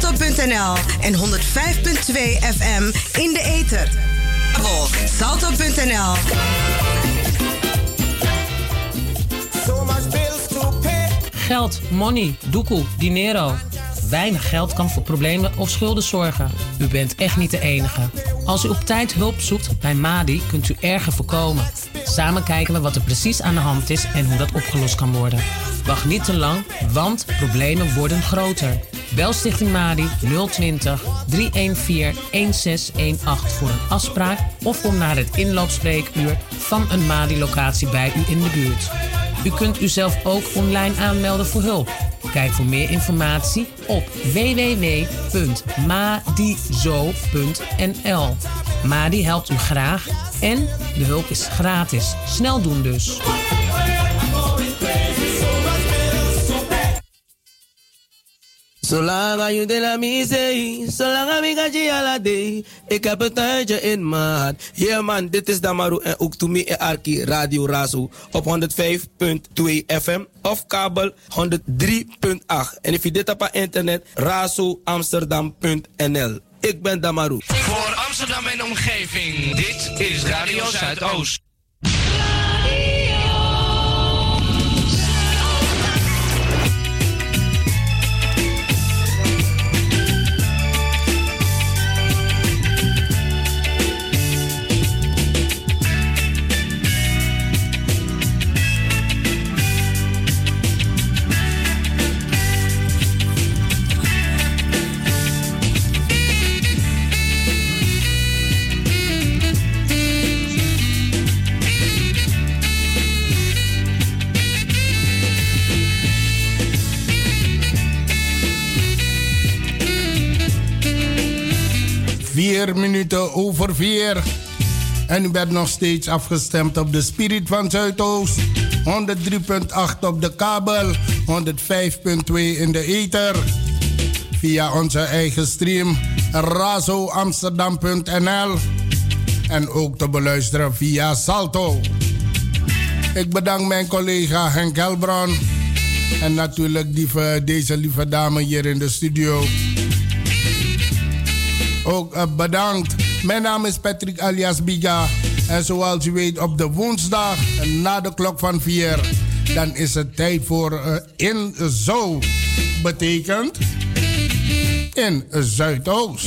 salto.nl en 105.2 FM in de ether. Salto.nl Geld, money, doekoe, dinero. Weinig geld kan voor problemen of schulden zorgen. U bent echt niet de enige. Als u op tijd hulp zoekt bij MADI, kunt u erger voorkomen. Samen kijken we wat er precies aan de hand is en hoe dat opgelost kan worden. Wacht niet te lang, want problemen worden groter. Bel Stichting Madi 020 314 1618 voor een afspraak of om naar het inloopspreekuur van een Madi-locatie bij u in de buurt. U kunt uzelf ook online aanmelden voor hulp. Kijk voor meer informatie op www.madizo.nl. Madi helpt u graag en de hulp is gratis. Snel doen dus. Zolang je de la misee, zolang ik ga. Ik heb een tuintje in maat. Yeah man, dit is Damaru en ook to me en Arki Radio Razo op 105.2 FM of kabel 103.8. En if je dit op internet, razoamsterdam.nl. Ik ben Damaru. Voor Amsterdam en omgeving, dit is Radio Zuidoost. Vier minuten over vier. En u bent nog steeds afgestemd op de Spirit van Zuidoost. 103.8 op de kabel, 105.2 in de ether. Via onze eigen stream razoamsterdam.nl. En ook te beluisteren via Salto. Ik bedank mijn collega Henk Helbron. En natuurlijk die, deze lieve dame hier in de studio. Ook uh, bedankt. Mijn naam is Patrick alias Biga. En zoals u weet, op de woensdag na de klok van 4, dan is het tijd voor uh, In Zo. Betekent in Zuidoost.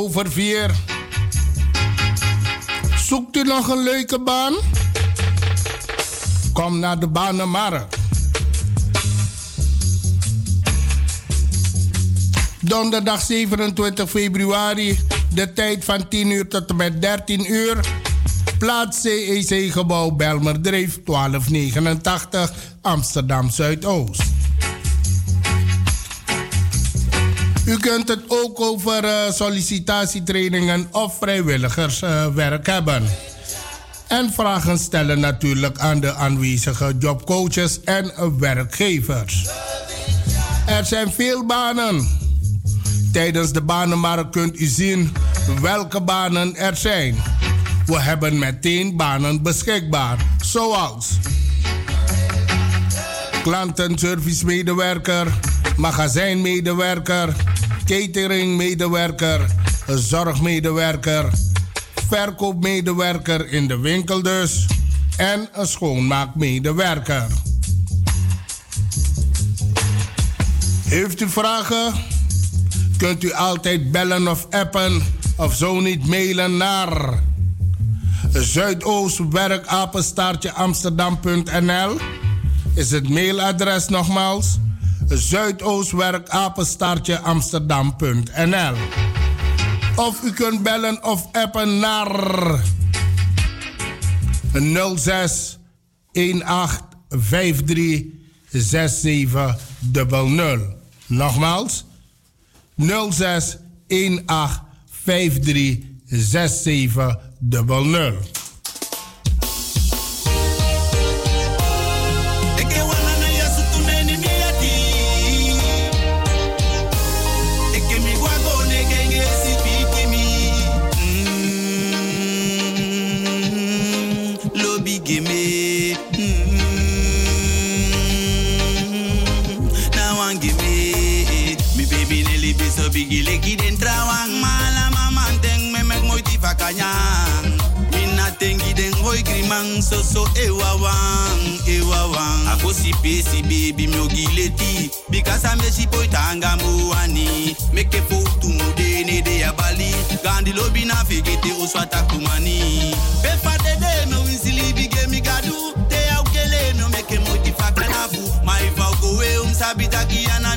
Over vier. Zoekt u nog een leuke baan? Kom naar de Banenmarkt. Donderdag 27 februari, de tijd van 10 uur tot en met 13 uur. Plaats CEC-gebouw Belmerdreef 1289 Amsterdam Zuidoost. U kunt het ook over eh, sollicitatietrainingen of vrijwilligerswerk hebben. En vragen stellen natuurlijk aan de aanwezige jobcoaches en werkgevers. Er zijn veel banen. Tijdens de banenmarkt kunt u zien welke banen er zijn. We hebben meteen banen beschikbaar, zoals klantenservice-medewerker, magazijnmedewerker, cateringmedewerker, zorgmedewerker, verkoopmedewerker in de winkel dus en een schoonmaakmedewerker. Heeft u vragen? Kunt u altijd bellen of appen of zo niet mailen naar zuidoostwerkapenstaartje amsterdam.nl is het mailadres nogmaals Zuidoostwerk apenstaartje Amsterdam.nl. Of u kunt bellen of appen naar 06 18 53 67 00. Nogmaals, 06 18 53 67 00. Bigi leki den trawang mala mama teng me mek moi ti fakanyang. Mi nat tengi den hoi grimang so so ewa wang, ewa wang. A fosi pesi baby mi ogileti. Because I me si poi tanga muani. Make a mu de ne de abali. Gandhi lobi na figete uswata kumani. Befa de de no winsili bige mi gadu. Te au kele no make mo di fakanafu. My vow go we um. Ana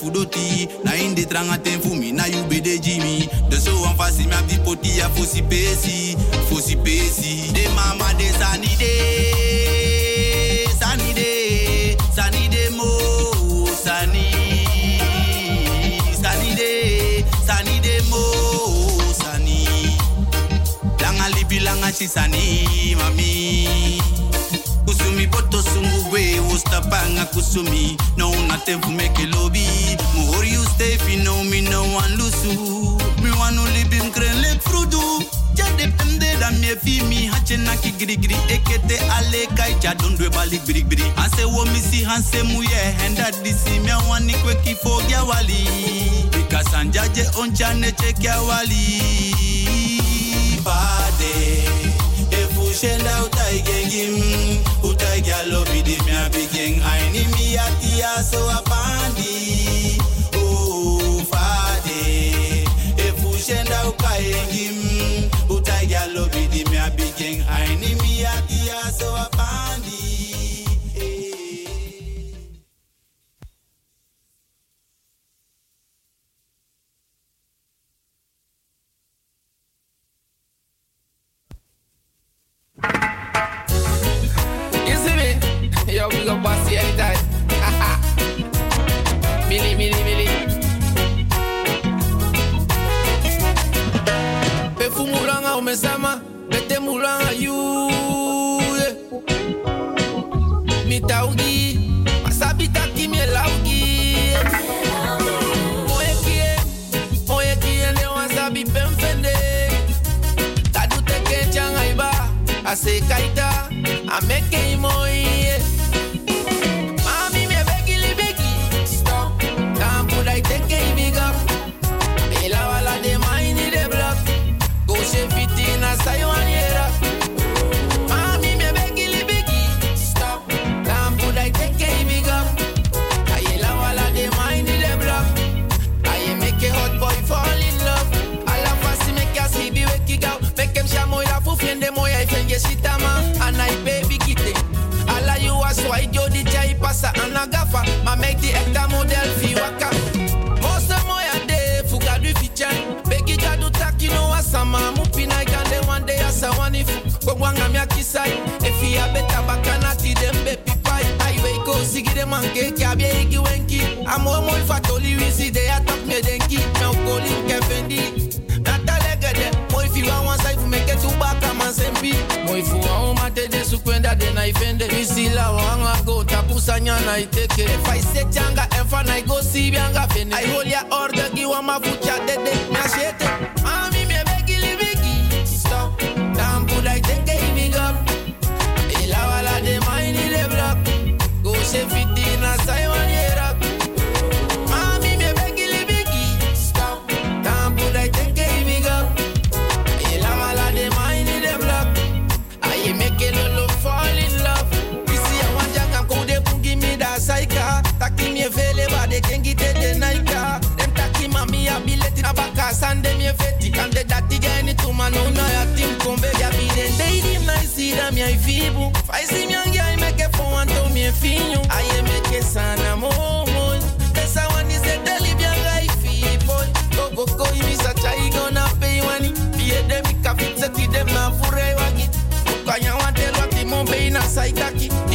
fudoti Na inde tranga ten fumi na you be de Jimmy De so an fasi mi abdi poti ya fosi pesi Fosi pesi. De mama de sani de Sani de Sani de mo Sani Sani de Sani de mo Sani Langa libi langa chisani mami. Kusumi poto sungu we wosta panga kusumi no for make it lobby more you stay you know me no one lusu. To live in kren lek frudu. Ja depende da me fi mi hache na ki giri giri ekete ale kai cha don dwe bali giri giri ase wo mi si hanse mu ye henda disi me wani kwe ki fogya wali. Because anjaje oncha ne chekya wali. Bade Ushenda utai gengim Utai gyalo bidi mi abigeng Aini mi atia so apandi Oh fade If ushenda ukai gengim Yo, we go bossy anytime. Millie, millie, millie. Pe fu mulanga umesama, bete mulanga you. Mi taugi, masabi taki mi laugi. Oye kie, oye kie ne wasabi pemfende. Tadu teke changa ase kaita, ameke anke kabye igi wenki. Amo mo fatoli wisi de atop me denki. Me ukoli kefendi. Natalegede. Mo if you want one side make it two back a man sempi. Mo if you want mate de sukwenda de na ifende. Misi la wanga go tapusanya na iteke. If I say changa enfa na go si bianga fene. I hold ya order gi wa mafucha de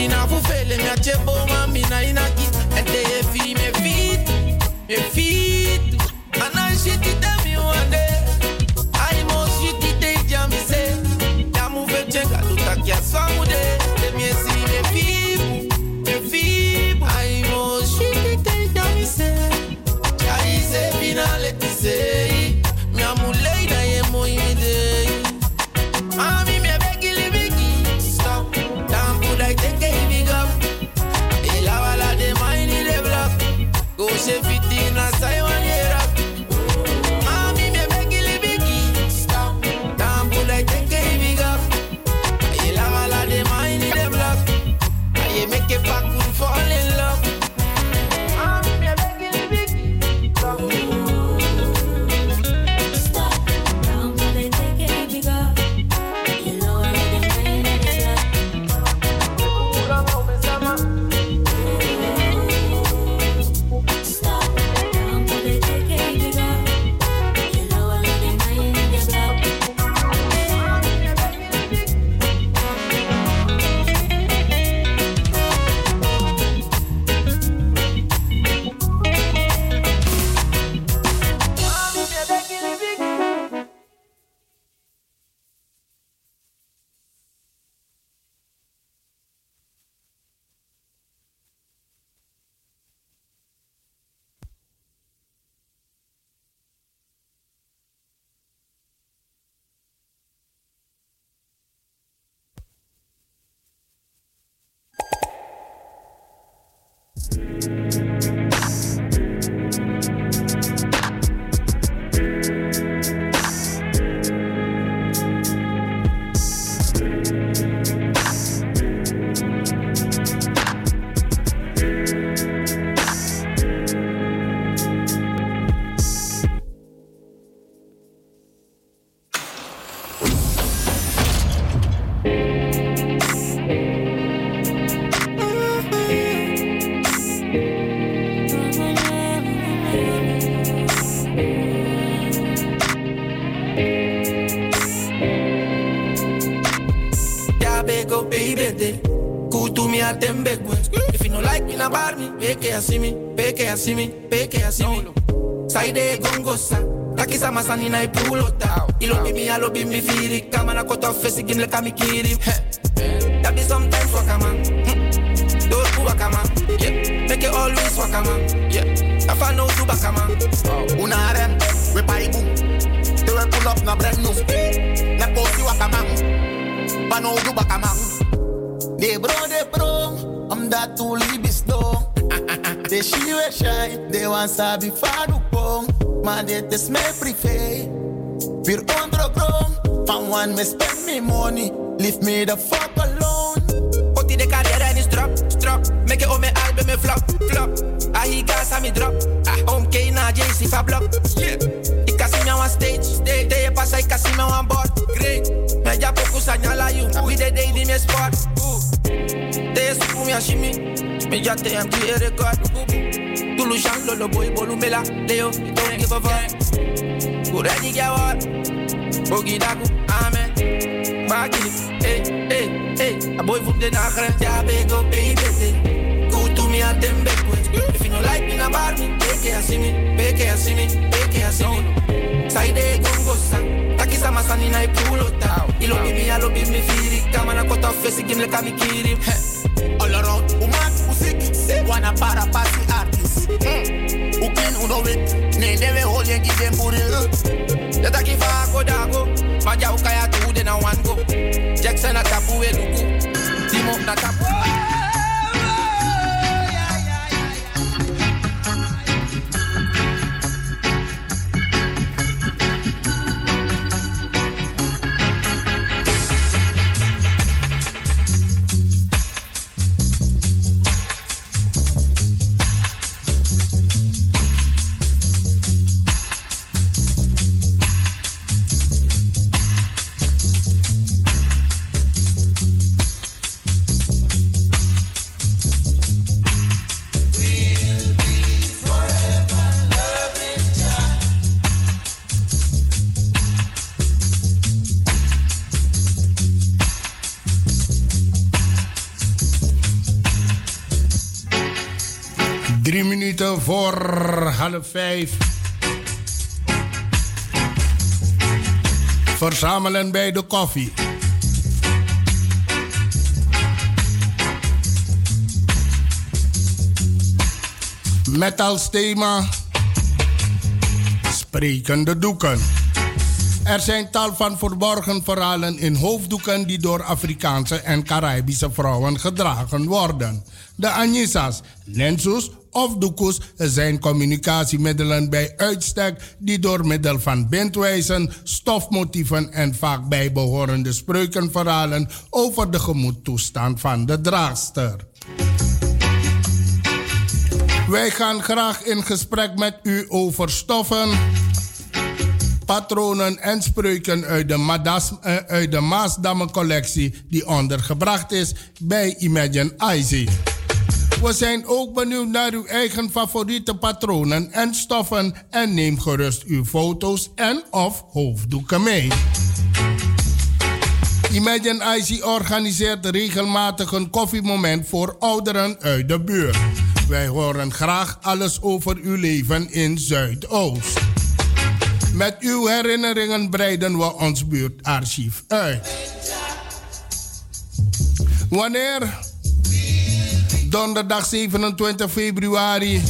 Ina fufele mia chebo mami na inaki Ente peke ya see me, peke ya see me. Side gongo sa. Taki sama sani na ipulota. Ilo bi mi alo bi mi firi. Kama na koto fesi gim le kami kiri. That be sometimes waka man. Hmm. Do do waka man. Yeah. Make it always waka man. Yeah. If I know do baka man. Una rem, we paibu. They will pull up na brand new speed. Let go see waka man. But no do baka man. De bro, de bro, om dat to libis do. De she we shine, de wan sabi. Maar dit is mijn privé. Weer ondergrond, van one me spend me money. Leave me the fuck alone. Oti de carrière en is drop, strop. Make it on mijn album en flop, flop. Ah, he gas aan me drop. Ah, om K na JC fa block. Yeah. Ik kan zien me on stage, stage. De je pasa, ik kan zien me on board. Great. Me ja poco señala you. We de day di me spot. and shimmy. Me jate and clear the card. Tulu shan boy bolu mela. Leo, don't give a fuck. Kureni gawar. Bogi daku, amen. Bagini, hey, eh, eh, hey, eh. hey. A boy from the nagre. Ja bego, baby. Good to me at them backwards. If you no like me, na bar me. Take care, see me. Take care, see me. Take care, see me. Side gongo sang. Takisa masani na ipulo ipulota Ilo bimi alo bimi firi Kama na kota ofesi kimle kamikiri Heh wanna para party artist. Mm. Ukin uno wit, ne deve hold you give them booty. Ya taki fa go dago. Maja ukaya tu de na one go. Jackson na tapu we luku. Timo na tapu. Voor half vijf. Verzamelen bij de koffie. Met als thema Sprekende doeken. Er zijn tal van verborgen verhalen in hoofddoeken die door Afrikaanse en Caribische vrouwen gedragen worden. De Anisas, Nensus of doekoes zijn communicatiemiddelen bij uitstek die door middel van bindwijzen, stofmotieven en vaak bijbehorende spreukenverhalen over de gemoedtoestand van de draagster. Wij gaan graag in gesprek met u over stoffen, patronen en spreuken uit de, eh, uit de Maasdamme collectie die ondergebracht is bij Imagine Icy. We zijn ook benieuwd naar uw eigen favoriete patronen en stoffen en neem gerust uw foto's en of hoofddoeken mee. Imagine IC organiseert regelmatig een koffiemoment voor ouderen uit de buurt. Wij horen graag alles over uw leven in Zuidoost. Met uw herinneringen breiden we ons buurtarchief uit. Wanneer? Donderdag 27 februari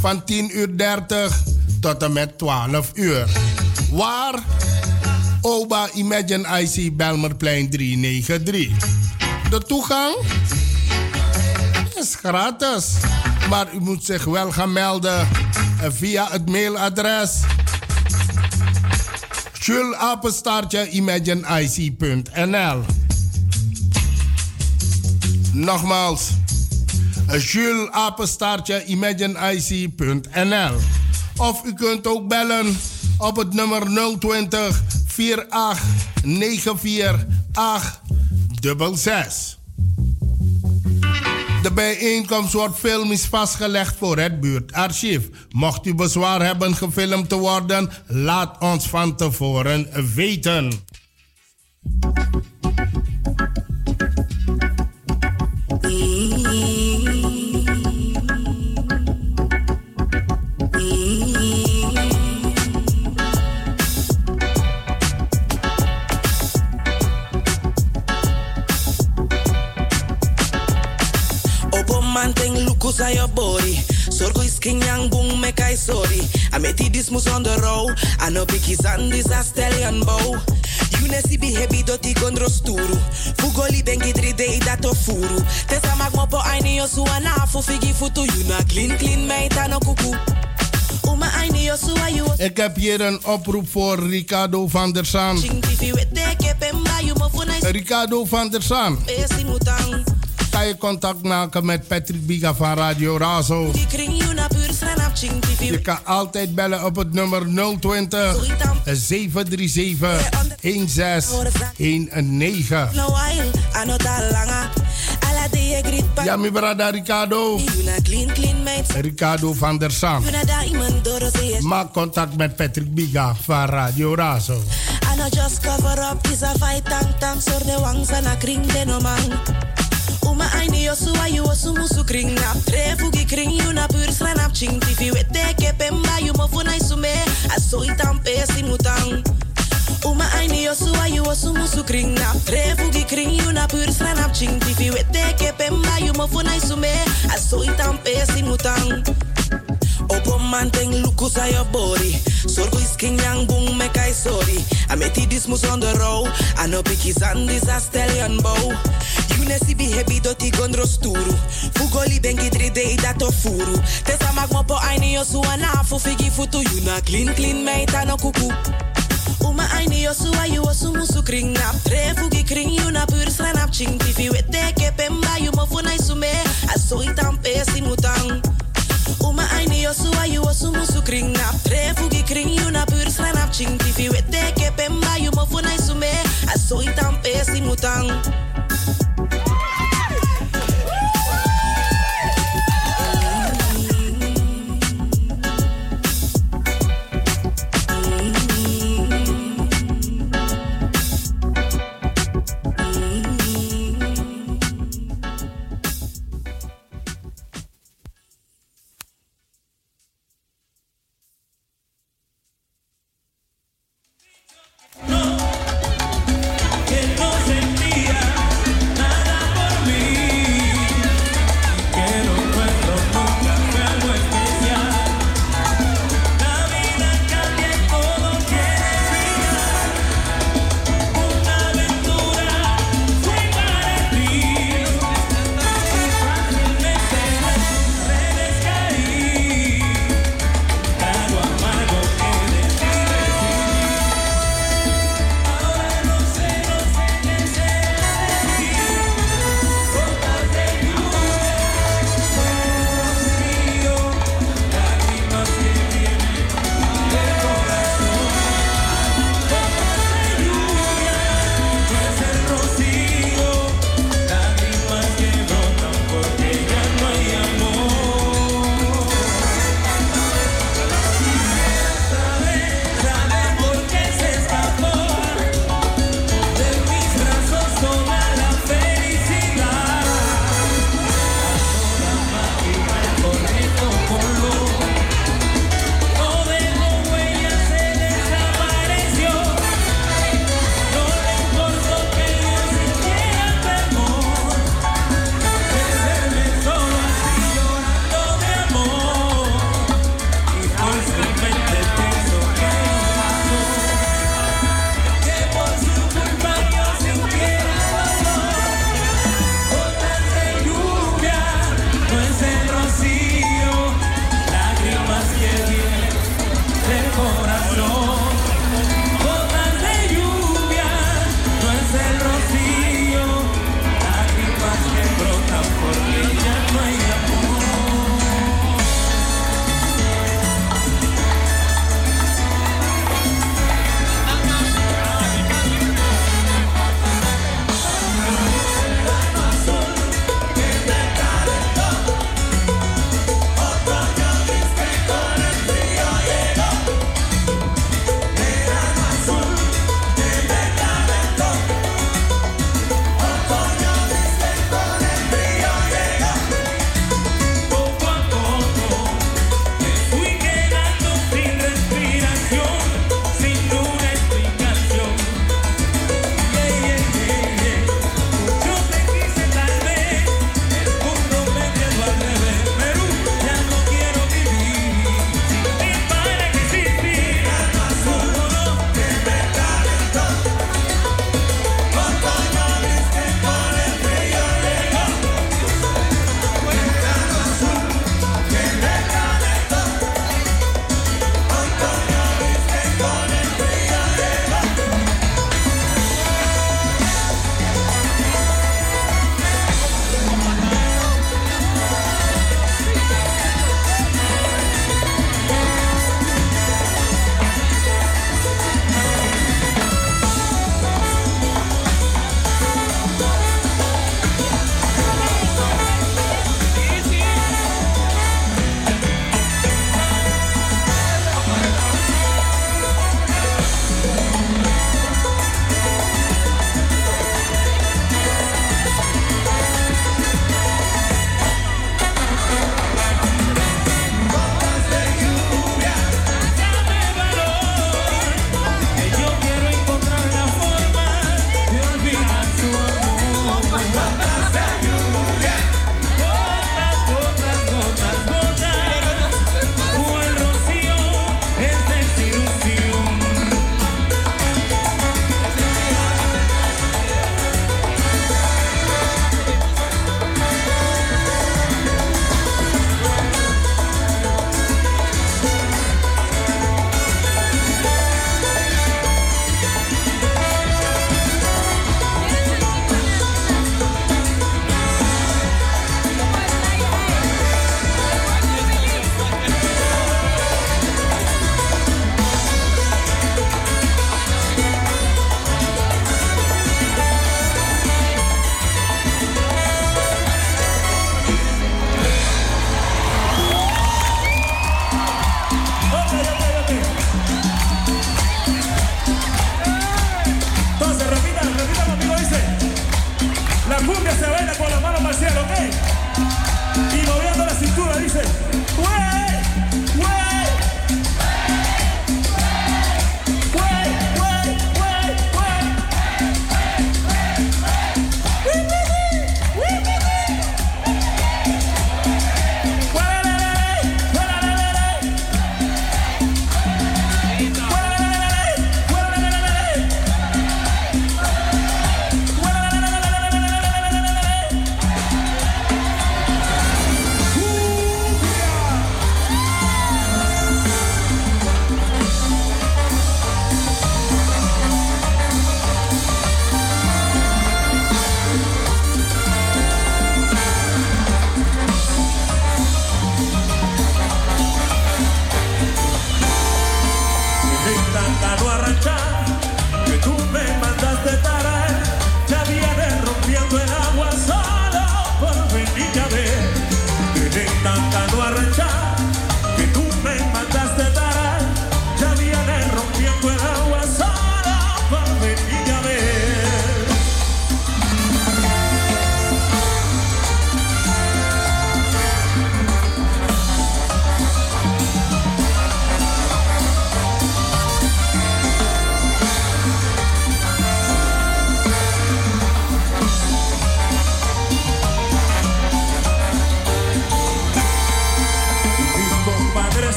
van 10 uur 30 tot en met 12 uur. Waar? Oba Imagine IC Belmerplein 393. De toegang is gratis. Maar u moet zich wel gaan melden via het mailadres julapenstaartje imaginic.nl Nogmaals, julapenstaartje imaginic.nl Of u kunt ook bellen op het nummer 020 4894 866. De bijeenkomst wordt filmisch vastgelegd voor het buurtarchief. Mocht u bezwaar hebben gefilmd te worden, laat ons van tevoren weten. I met this mus on the row. I know biggie sandis a stallion bow. You ne si behebi doti gondro sturu. Fugoli bengi 3D dato furu. Tesa mag mo po aini yo su anafu figi futu. You na clean clean meita no kuku. Ik heb hier een oproep voor Ricardo van der Saan. Ricardo van der Saan, Kan je contact maken met Patrick Biga van Radio Razo. Je kan altijd bellen op het nummer 020 737 1619. No while, anota langa. Ala de je grit pa. Ja, mi brada Ricardo. Ricardo van der yes. Maak contact met Patrick Biga van Radio Razo. I just cover up is a fight tang de kring. Uma aini yo suwa you osu musu kring nap tre fugi kring you na pur sranap ching tifi wete ke pemba you mo funai sume a so itam pesi mutang. Uma aini yo suwa you osu musu kring nap tre fugi kring you na pur sranap ching tifi wete ke pemba you mo funai sume a so itam pesi mutang. Opo manteng lukus aan je body. Zorgo is king yang boom me kai sorry. I met this mus on the row. I know biggie sandis a stallion bow. You ne si behebi doti gondro sturu. Fugoli bengi 3D dato furu. Tesa mag mo po aini yo su anafu figi futu. You na clean clean meita no kuku. Uma aini yo su ayu osu musu kring nap. Tre fugi kring you na pur sranap ching tifi wete ke pemba you mo funai sume. Aso itam pesi mutang. Uma aini yo su ayu osu musu kring nap. Tre fugi kring you na pur sranap ching tifi wete ke pemba you mo funai sume. Aso itam pesi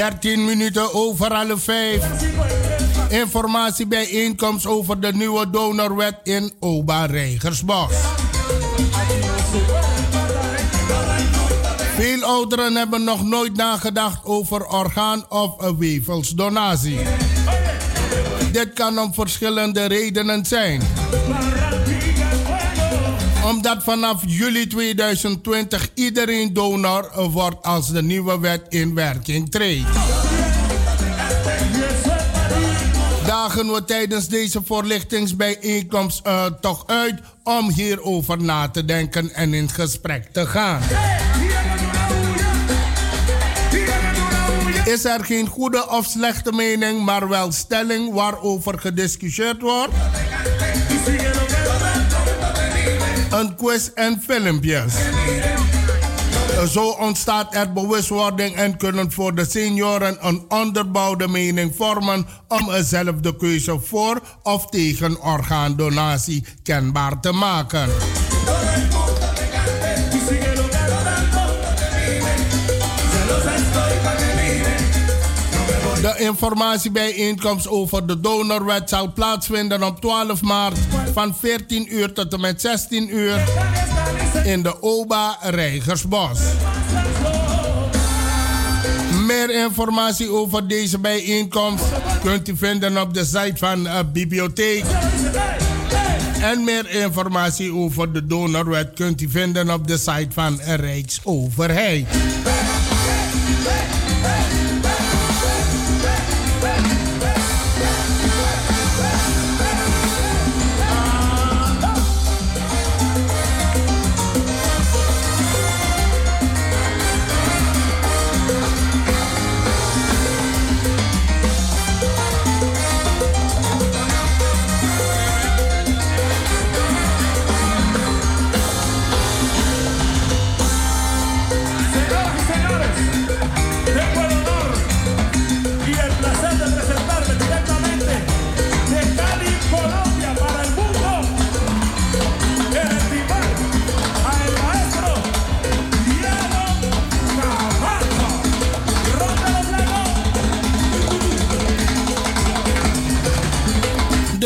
13 minuten over alle 5. Informatiebijeenkomst over de nieuwe donorwet in Oba Rijgersbos. Veel ouderen hebben nog nooit nagedacht over orgaan- of wevelsdonatie. Dit kan om verschillende redenen zijn. Omdat vanaf juli 2020 iedereen donor wordt als de nieuwe wet in werking treedt. Dagen we tijdens deze voorlichtingsbijeenkomst toch uit om hierover na te denken en in gesprek te gaan. Is er geen goede of slechte mening, maar wel stelling waarover gediscussieerd wordt? Een quiz en filmpjes. Zo ontstaat er bewustwording en kunnen voor de senioren een onderbouwde mening vormen om zelf de keuze voor of tegen orgaandonatie kenbaar te maken. De informatiebijeenkomst over de donorwet zal plaatsvinden op 12 maart van 14 uur tot en met 16 uur in de Oba Rijgersbos. Meer informatie over deze bijeenkomst kunt u vinden op de site van de bibliotheek. En meer informatie over de donorwet kunt u vinden op de site van Rijksoverheid.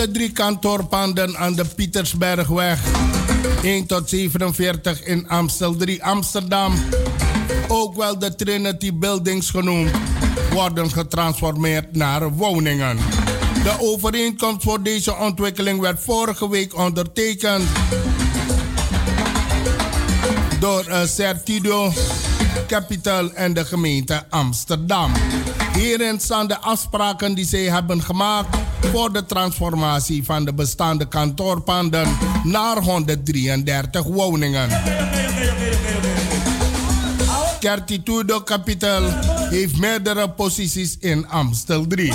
De drie kantoorpanden aan de Pietersbergweg 1 tot 47 in Amstel 3 Amsterdam ook wel de Trinity Buildings genoemd, worden getransformeerd naar woningen. De overeenkomst voor deze ontwikkeling werd vorige week ondertekend door uh, Certido Capital en de gemeente Amsterdam. Hierin staan de afspraken die zij hebben gemaakt voor de transformatie van de bestaande kantoorpanden naar 133 woningen. Certitudo Capital heeft meerdere posities in Amstel 3.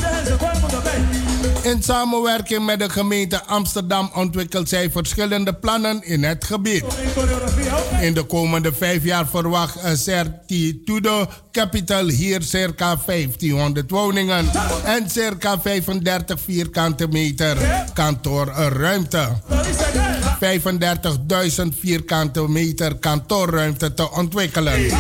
In samenwerking met de gemeente Amsterdam ontwikkelt zij verschillende plannen in het gebied. In de komende vijf jaar verwacht Certitudo Capital hier circa 1500 woningen en circa 35 vierkante meter kantoorruimte. 35.000 vierkante meter kantoorruimte te ontwikkelen.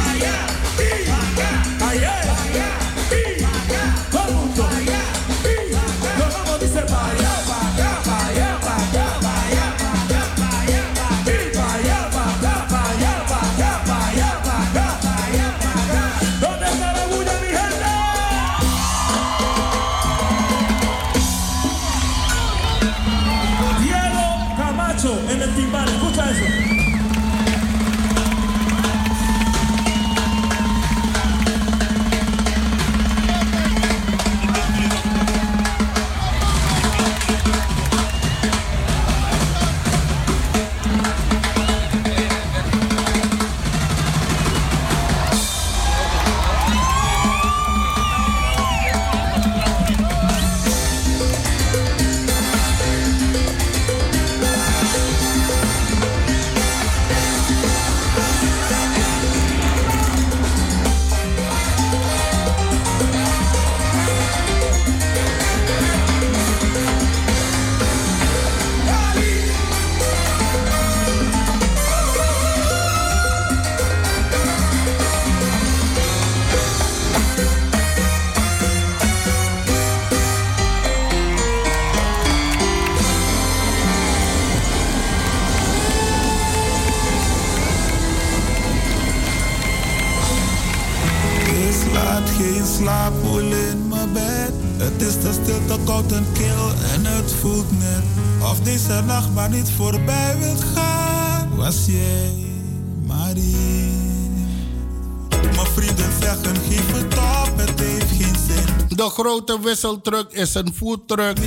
Grote wisseltruck is een foodtruck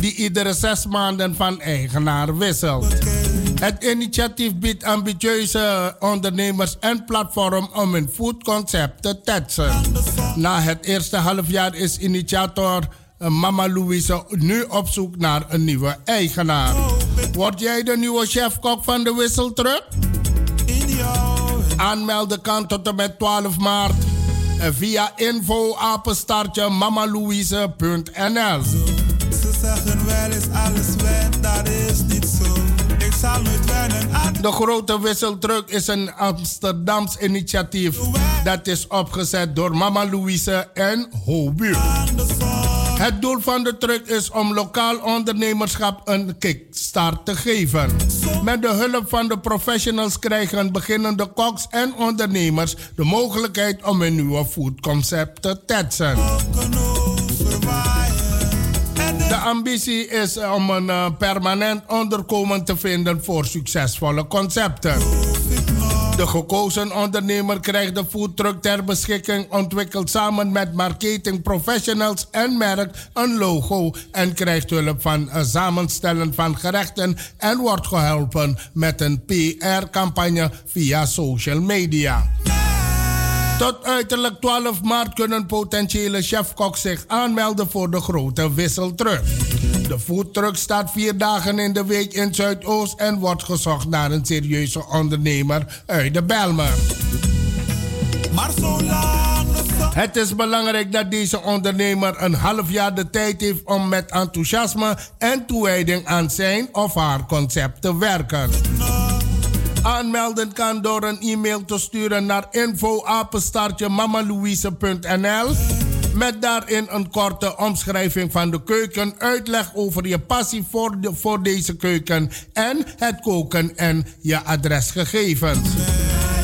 die iedere zes maanden van eigenaar wisselt. Het initiatief biedt ambitieuze ondernemers een platform om hun foodconcept te tetsen. Na het eerste halfjaar is initiator Mama Louise nu op zoek naar een nieuwe eigenaar. Word jij de nieuwe chefkok van de wisseltruck? Aanmelden kan tot en met 12 maart via info mamalouise.nl. Ze zeggen wel eens alles went, dat is niet zo. De grote wisseltruck is een Amsterdams initiatief dat is opgezet door Mama Louise en Hobu. Het doel van de truck is om lokaal ondernemerschap een kickstart te geven. Met de hulp van de professionals krijgen beginnende koks en ondernemers de mogelijkheid om een nieuwe foodconcept te tetsen. De ambitie is om een eh, permanent onderkomen te vinden voor succesvolle concepten. De gekozen ondernemer krijgt de foodtruck ter beschikking, ontwikkelt samen met marketing professionals en merk een logo en krijgt hulp van het samenstellen van gerechten en wordt geholpen met een PR-campagne via social media. Tot uiterlijk 12 maart kunnen potentiële chefkoks zich aanmelden voor de grote wisseltruck. De foodtruck staat vier dagen in de week in Zuidoost en wordt gezocht naar een serieuze ondernemer uit de Belmer. Het is belangrijk dat deze ondernemer een half jaar de tijd heeft om met enthousiasme en toewijding aan zijn of haar concept te werken. Aanmelden kan door een e-mail te sturen naar info@mamalouise.nl met daarin een korte omschrijving van de keuken, uitleg over je passie voor, de, voor deze keuken en het koken en je adresgegevens.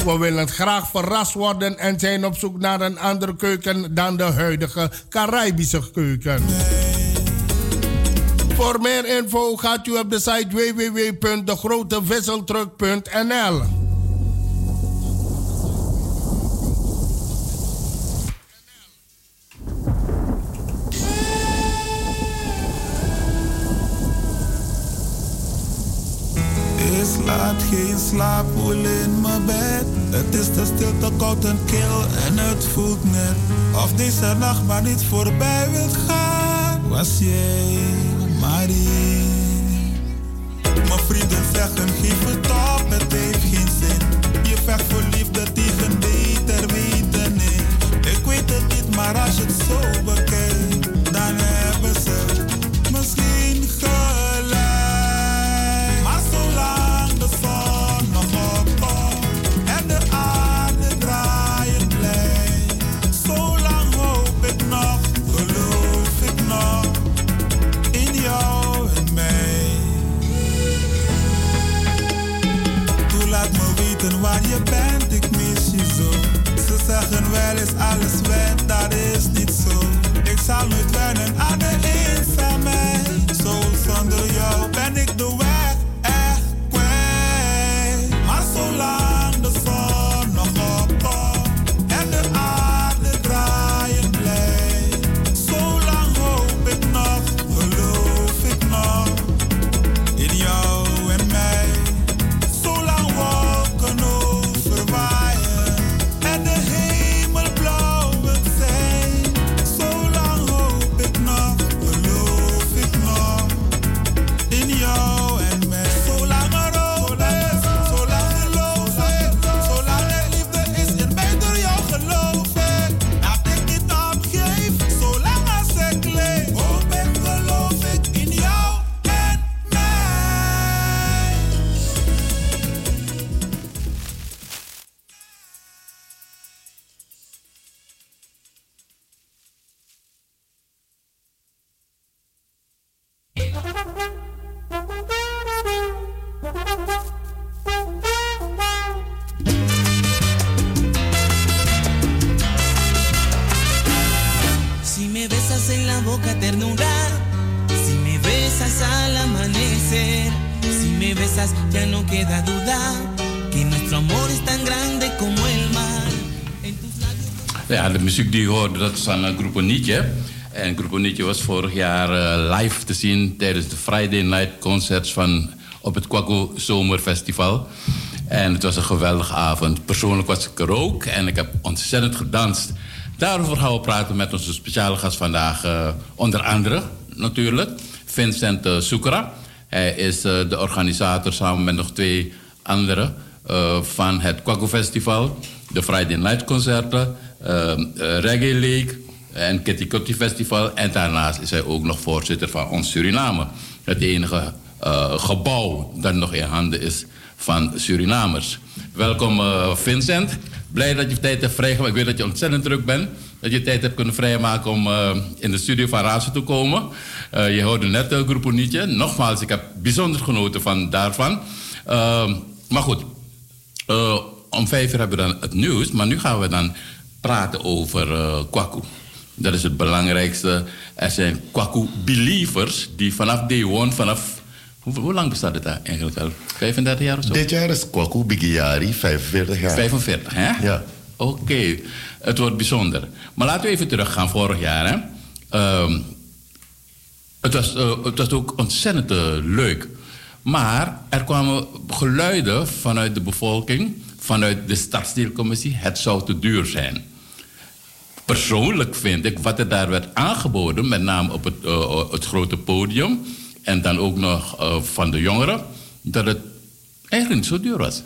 We willen graag verrast worden en zijn op zoek naar een andere keuken dan de huidige Caribische keuken. Voor meer info gaat u op de site www.degrotevisseltruck.nl. is laat, geen slaap, in mijn bed. Het is te stil, te koud en kil en het voelt net of deze nacht maar niet voorbij wilt gaan. Was jij Marie? Mijn vrienden zeggen geef het op, het heeft geen zin. Je vecht voor liefde tegen beter weten niet. Ik weet het niet, maar als je het zo bekijkt, waar je bent, ik mis je zo. Ze zeggen wel eens alles went, dat is niet zo. Ik zal nooit wennen aan de die hoorde, dat van uh, Groepo Nietje. En Groepo Nietje was vorig jaar eh, live te zien tijdens de Friday Night Concerts van, op het Kwaku Zomerfestival. En het was een geweldige avond. Persoonlijk was ik er ook en ik heb ontzettend gedanst. Daarover gaan we praten met onze speciale gast vandaag. eh, onder andere natuurlijk Vincent uh. Hij is eh, de organisator samen met nog twee anderen eh, van het Kwaku Festival. De Friday Night Concerten, eh, eh, Reggae League en Kitty Kotti Festival. En daarnaast is hij ook nog voorzitter van ons Suriname. Het enige eh, gebouw dat nog in handen is van Surinamers. Welkom eh, Vincent. Blij dat je tijd hebt vrijgemaakt. Ik weet dat je ontzettend druk bent. Dat je tijd hebt kunnen vrijmaken om eh, in de studio van Razo te komen. Eh, je hoorde net een groep Nietje. Nogmaals, ik heb bijzonder genoten van daarvan. Ehm, maar goed, eh, om vijf uur hebben we dan het nieuws. Maar nu gaan we dan praten over eh Kwaku. Dat is het belangrijkste. Er zijn Kwaku-believers die vanaf day one, vanaf... Hoe, hoe lang bestaat het eigenlijk al? 35 jaar of zo? Dit jaar is Kwaku Bigiari 45 jaar. 45, hè? Ja. Oké, het wordt bijzonder. Maar laten we even teruggaan vorig jaar, hè? Ehm, het, was, eh, het was ook ontzettend eh, leuk. Maar er kwamen geluiden vanuit de bevolking, vanuit de stadsdeelcommissie. Het zou te duur zijn. Persoonlijk vind ik wat er daar werd aangeboden, met name op het, eh, het grote podium en dan ook nog eh, van de jongeren, dat het eigenlijk niet zo duur was.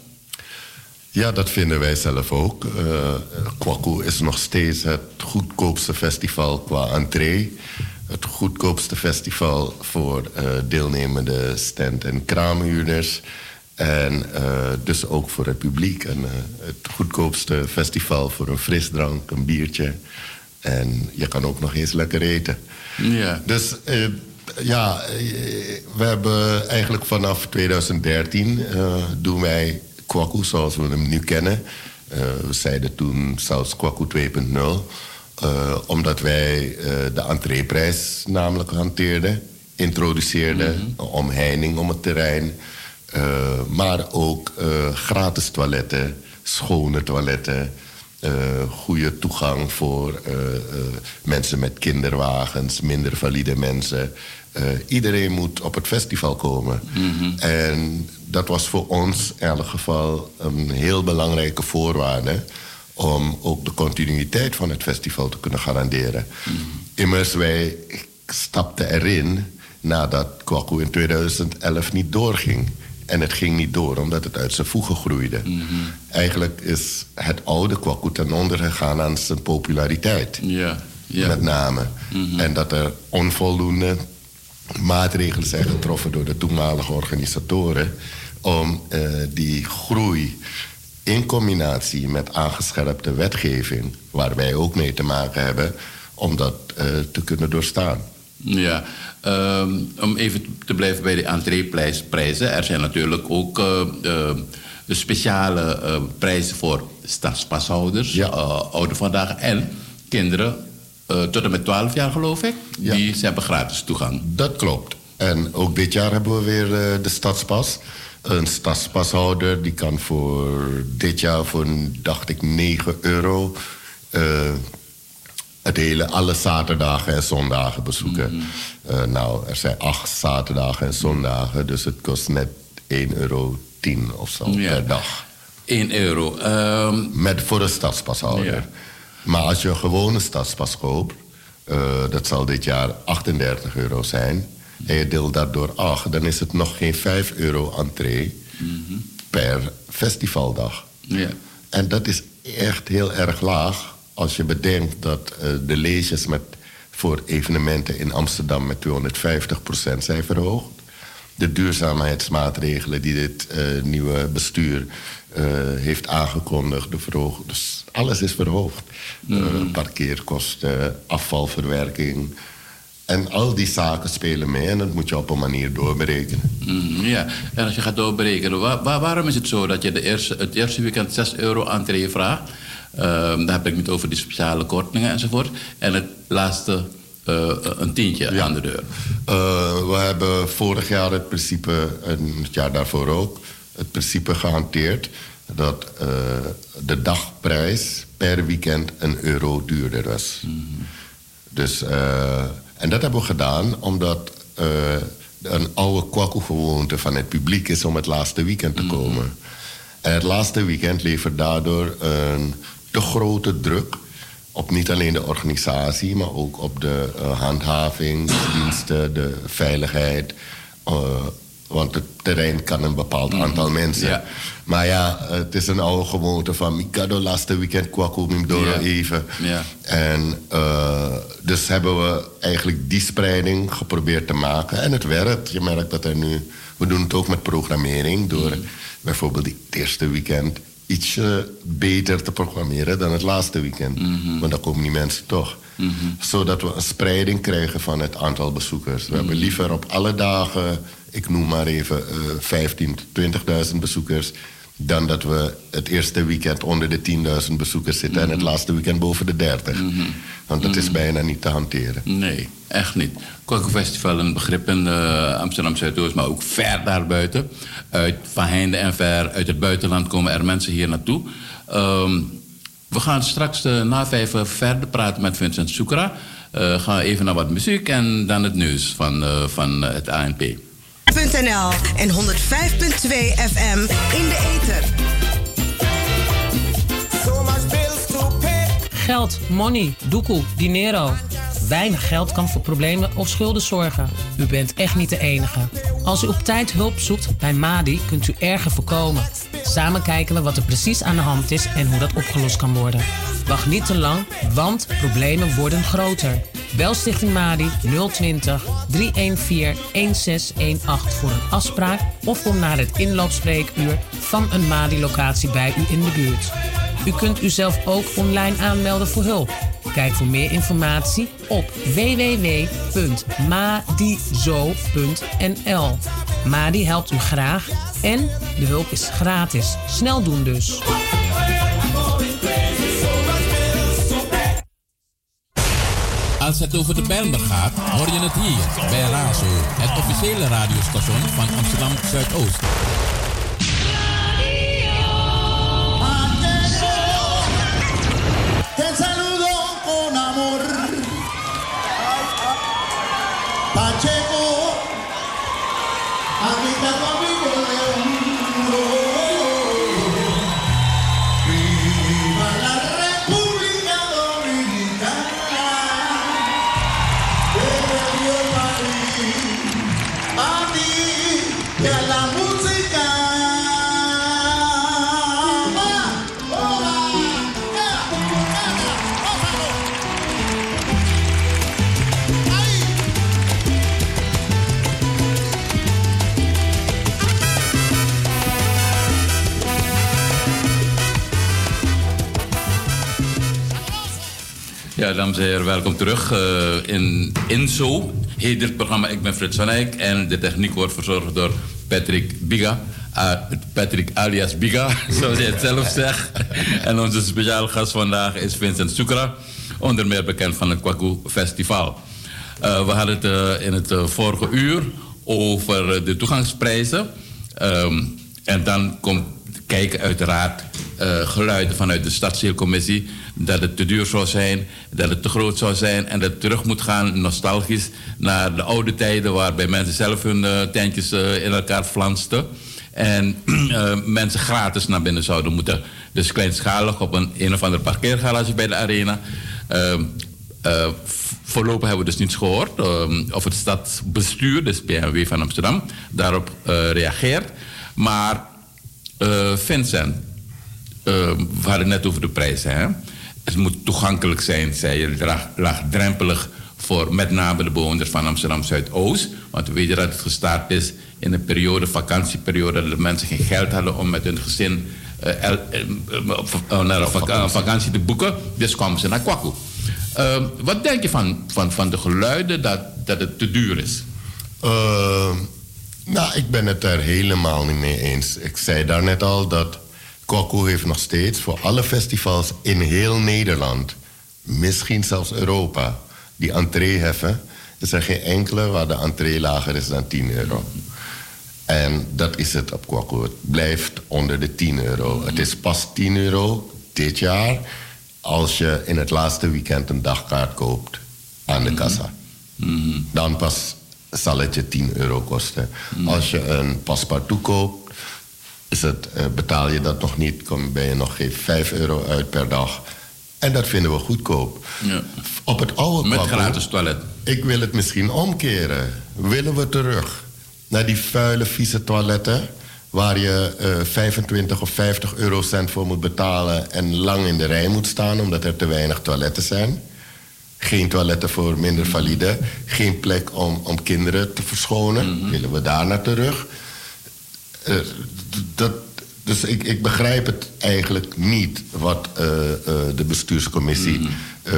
Ja, dat vinden wij zelf ook. Uh, Kwaku is nog steeds het goedkoopste festival qua entree. Het goedkoopste festival voor deelnemende stand- en kraamhuurders. En uh, dus ook voor het publiek. En, het goedkoopste festival voor een frisdrank, een biertje. En je kan ook nog eens lekker eten. Ja. Dus ja, we hebben eigenlijk vanaf 2013 doen wij Kwaku zoals we hem nu kennen. Eh, we zeiden toen zelfs Kwaku 2.0. eh, omdat wij eh, de entreeprijs namelijk hanteerden, introduceerden, omheining om het terrein. Eh, maar ook eh, gratis toiletten, schone toiletten, eh, goede toegang voor mensen met kinderwagens, minder valide mensen. Iedereen moet op het festival komen. En dat was voor ons in elk geval een heel belangrijke voorwaarde om ook de continuïteit van het festival te kunnen garanderen. Immers, wij stapten erin nadat Kwaku in 2011 niet doorging. En het ging niet door omdat het uit zijn voegen groeide. Eigenlijk is het oude Kwaku ten onder gegaan aan zijn populariteit. Ja, ja. Met name. En dat er onvoldoende maatregelen zijn getroffen door de toenmalige organisatoren om eh, die groei in combinatie met aangescherpte wetgeving, waar wij ook mee te maken hebben, om dat eh, te kunnen doorstaan. Ja, ehm, om even te blijven bij de entreeprijzen. Er zijn natuurlijk ook eh, eh, speciale eh, prijzen voor stadspashouders, eh, ouderen vandaag en kinderen tot en met 12 jaar, geloof ik. Die ze hebben gratis toegang. Dat klopt. En ook dit jaar hebben we weer de stadspas. Een stadspashouder die kan voor dit jaar voor, dacht ik, 9 euro... het hele, alle zaterdagen en zondagen bezoeken. Eh, nou, er zijn acht zaterdagen en zondagen, dus het kost net 1,10 euro of zo Ja. per dag. 1 euro. ehm, Met voor een stadspashouder. Maar als je een gewone stadspas koopt, eh, dat zal dit jaar 38 euro zijn. En je deelt dat door 8, dan is het nog geen 5 euro entree per festivaldag. Ja. En dat is echt heel erg laag als je bedenkt dat eh, de leges met, voor evenementen in Amsterdam met 250% zijn verhoogd. De duurzaamheidsmaatregelen die dit eh, nieuwe bestuur eh, heeft aangekondigd, de verhoogd. Dus alles is verhoogd. Eh, parkeerkosten, afvalverwerking. En al die zaken spelen mee en dat moet je op een manier doorberekenen. Mm, ja, en als je gaat doorberekenen, wa- wa- waarom is het zo dat je de eerste, het eerste weekend 6 euro entree vraagt? Ehm, daar heb ik het over die speciale kortingen enzovoort. En het laatste eh, een tientje aan de deur. Eh, we hebben vorig jaar het principe, en het jaar daarvoor ook, het principe gehanteerd dat eh, de dagprijs per weekend een euro duurder was. Dus, eh, en dat hebben we gedaan omdat een oude kwakkelgewoonte van het publiek is om het laatste weekend te komen. En het laatste weekend levert daardoor een te grote druk op niet alleen de organisatie, maar ook op de eh, handhavingsdiensten, de veiligheid. eh, want het terrein kan een bepaald aantal mensen. Ja. Maar ja, het is een oude gewoonte van Mikado laatste weekend kwam ik door Ja. even. Ja. En eh, dus hebben we eigenlijk die spreiding geprobeerd te maken. En het werkt. Je merkt dat er nu... We doen het ook met programmering. Door bijvoorbeeld het eerste weekend ietsje beter te programmeren dan het laatste weekend. Want dan komen die mensen toch. Zodat we een spreiding krijgen van het aantal bezoekers. We hebben liever op alle dagen, ik noem maar even, eh 15 tot 20.000 bezoekers. Dan dat we het eerste weekend onder de 10.000 bezoekers zitten en het laatste weekend boven de 30. Want dat is bijna niet te hanteren. Nee, echt niet. Festival een begrip in eh, Amsterdam Zuidoost, maar ook ver daarbuiten. Uit van heinde en ver, uit het buitenland komen er mensen hier naartoe. Ehm, we gaan straks eh, na vijf verder praten met Vincent Soekra. Eh gaan even naar wat muziek en dan het nieuws van, van het ANP. En 105.2 FM in de ether. Geld, money, doekoe, dinero. Weinig geld kan voor problemen of schulden zorgen. U bent echt niet de enige. Als u op tijd hulp zoekt bij Madi, kunt u erger voorkomen. Samen kijken we wat er precies aan de hand is en hoe dat opgelost kan worden. Wacht niet te lang, want problemen worden groter. Bel Stichting Madi 020 314 1618 voor een afspraak of kom naar het inloopspreekuur van een Madi-locatie bij u in de buurt. U kunt uzelf ook online aanmelden voor hulp. Kijk voor meer informatie op www.madizo.nl. Madi helpt u graag en de hulp is gratis. Snel doen dus. Als het over de Bijlmer gaat, hoor je het hier bij Razo, het officiële radiostation van Amsterdam Zuidoost. Dames en heren, welkom terug eh, in Inzo. Heet dit programma Ik ben Frits van Eyck en de techniek wordt verzorgd door Patrick Biga. Ah, Patrick alias Biga, zoals hij het zelf zegt. en onze speciale gast vandaag is Vincent Sucra, onder meer bekend van het Kwaku Festival. Eh, we hadden het in het vorige uur over de toegangsprijzen. Ehm, en dan komt kijken uiteraard eh, geluiden vanuit de stadsdeelcommissie dat het te duur zou zijn, dat het te groot zou zijn en dat het terug moet gaan, nostalgisch, naar de oude tijden waarbij mensen zelf hun eh, tentjes eh, in elkaar flansten. En mensen gratis naar binnen zouden moeten. Dus kleinschalig op een een of andere parkeergarage bij de arena. Ehm, eh, voorlopig hebben we dus niets gehoord ehm, of het stadsbestuur, dus BMW van Amsterdam, daarop reageert. Maar eh, Vincent, eh, we hadden net over de prijzen. Hè? Het moet toegankelijk zijn, zei je, laag- laagdrempelig voor met name de bewoners van Amsterdam Zuidoost. Want we weten dat het gestart is in een periode, vakantieperiode, dat de mensen geen geld hadden om met hun gezin eh, eh, eh, naar een vaka- vakantie te boeken. Dus kwamen ze naar Kwaku. Eh, wat denk je van, van, van de geluiden dat, dat het te duur is? Nou, ik ben het er helemaal niet mee eens. Ik zei daarnet al dat Kwaku heeft nog steeds voor alle festivals in heel Nederland, misschien zelfs Europa, die entree heffen. Er zijn geen enkele waar de entree lager is dan 10 euro. En dat is het op Kwaku. Het blijft onder de 10 euro. Het is pas 10 euro dit jaar als je in het laatste weekend een dagkaart koopt aan de kassa. Dan pas zal het je 10 euro kosten. Als je een paspartout koopt, is het, eh, betaal je dat nog niet, kom, ben je nog geen 5 euro uit per dag. En dat vinden we goedkoop. Ja. Op het oude Met gratis toilet. Ik wil het misschien omkeren. Willen we terug naar die vuile, vieze toiletten... waar je eh 25 of 50 eurocent voor moet betalen... en lang in de rij moet staan omdat er te weinig toiletten zijn? Geen toiletten voor minder valide. Geen plek om, om kinderen te verschonen. Willen we daar naar terug? Eh, dat, dus ik, ik begrijp het eigenlijk niet wat eh, eh, de bestuurscommissie. eh,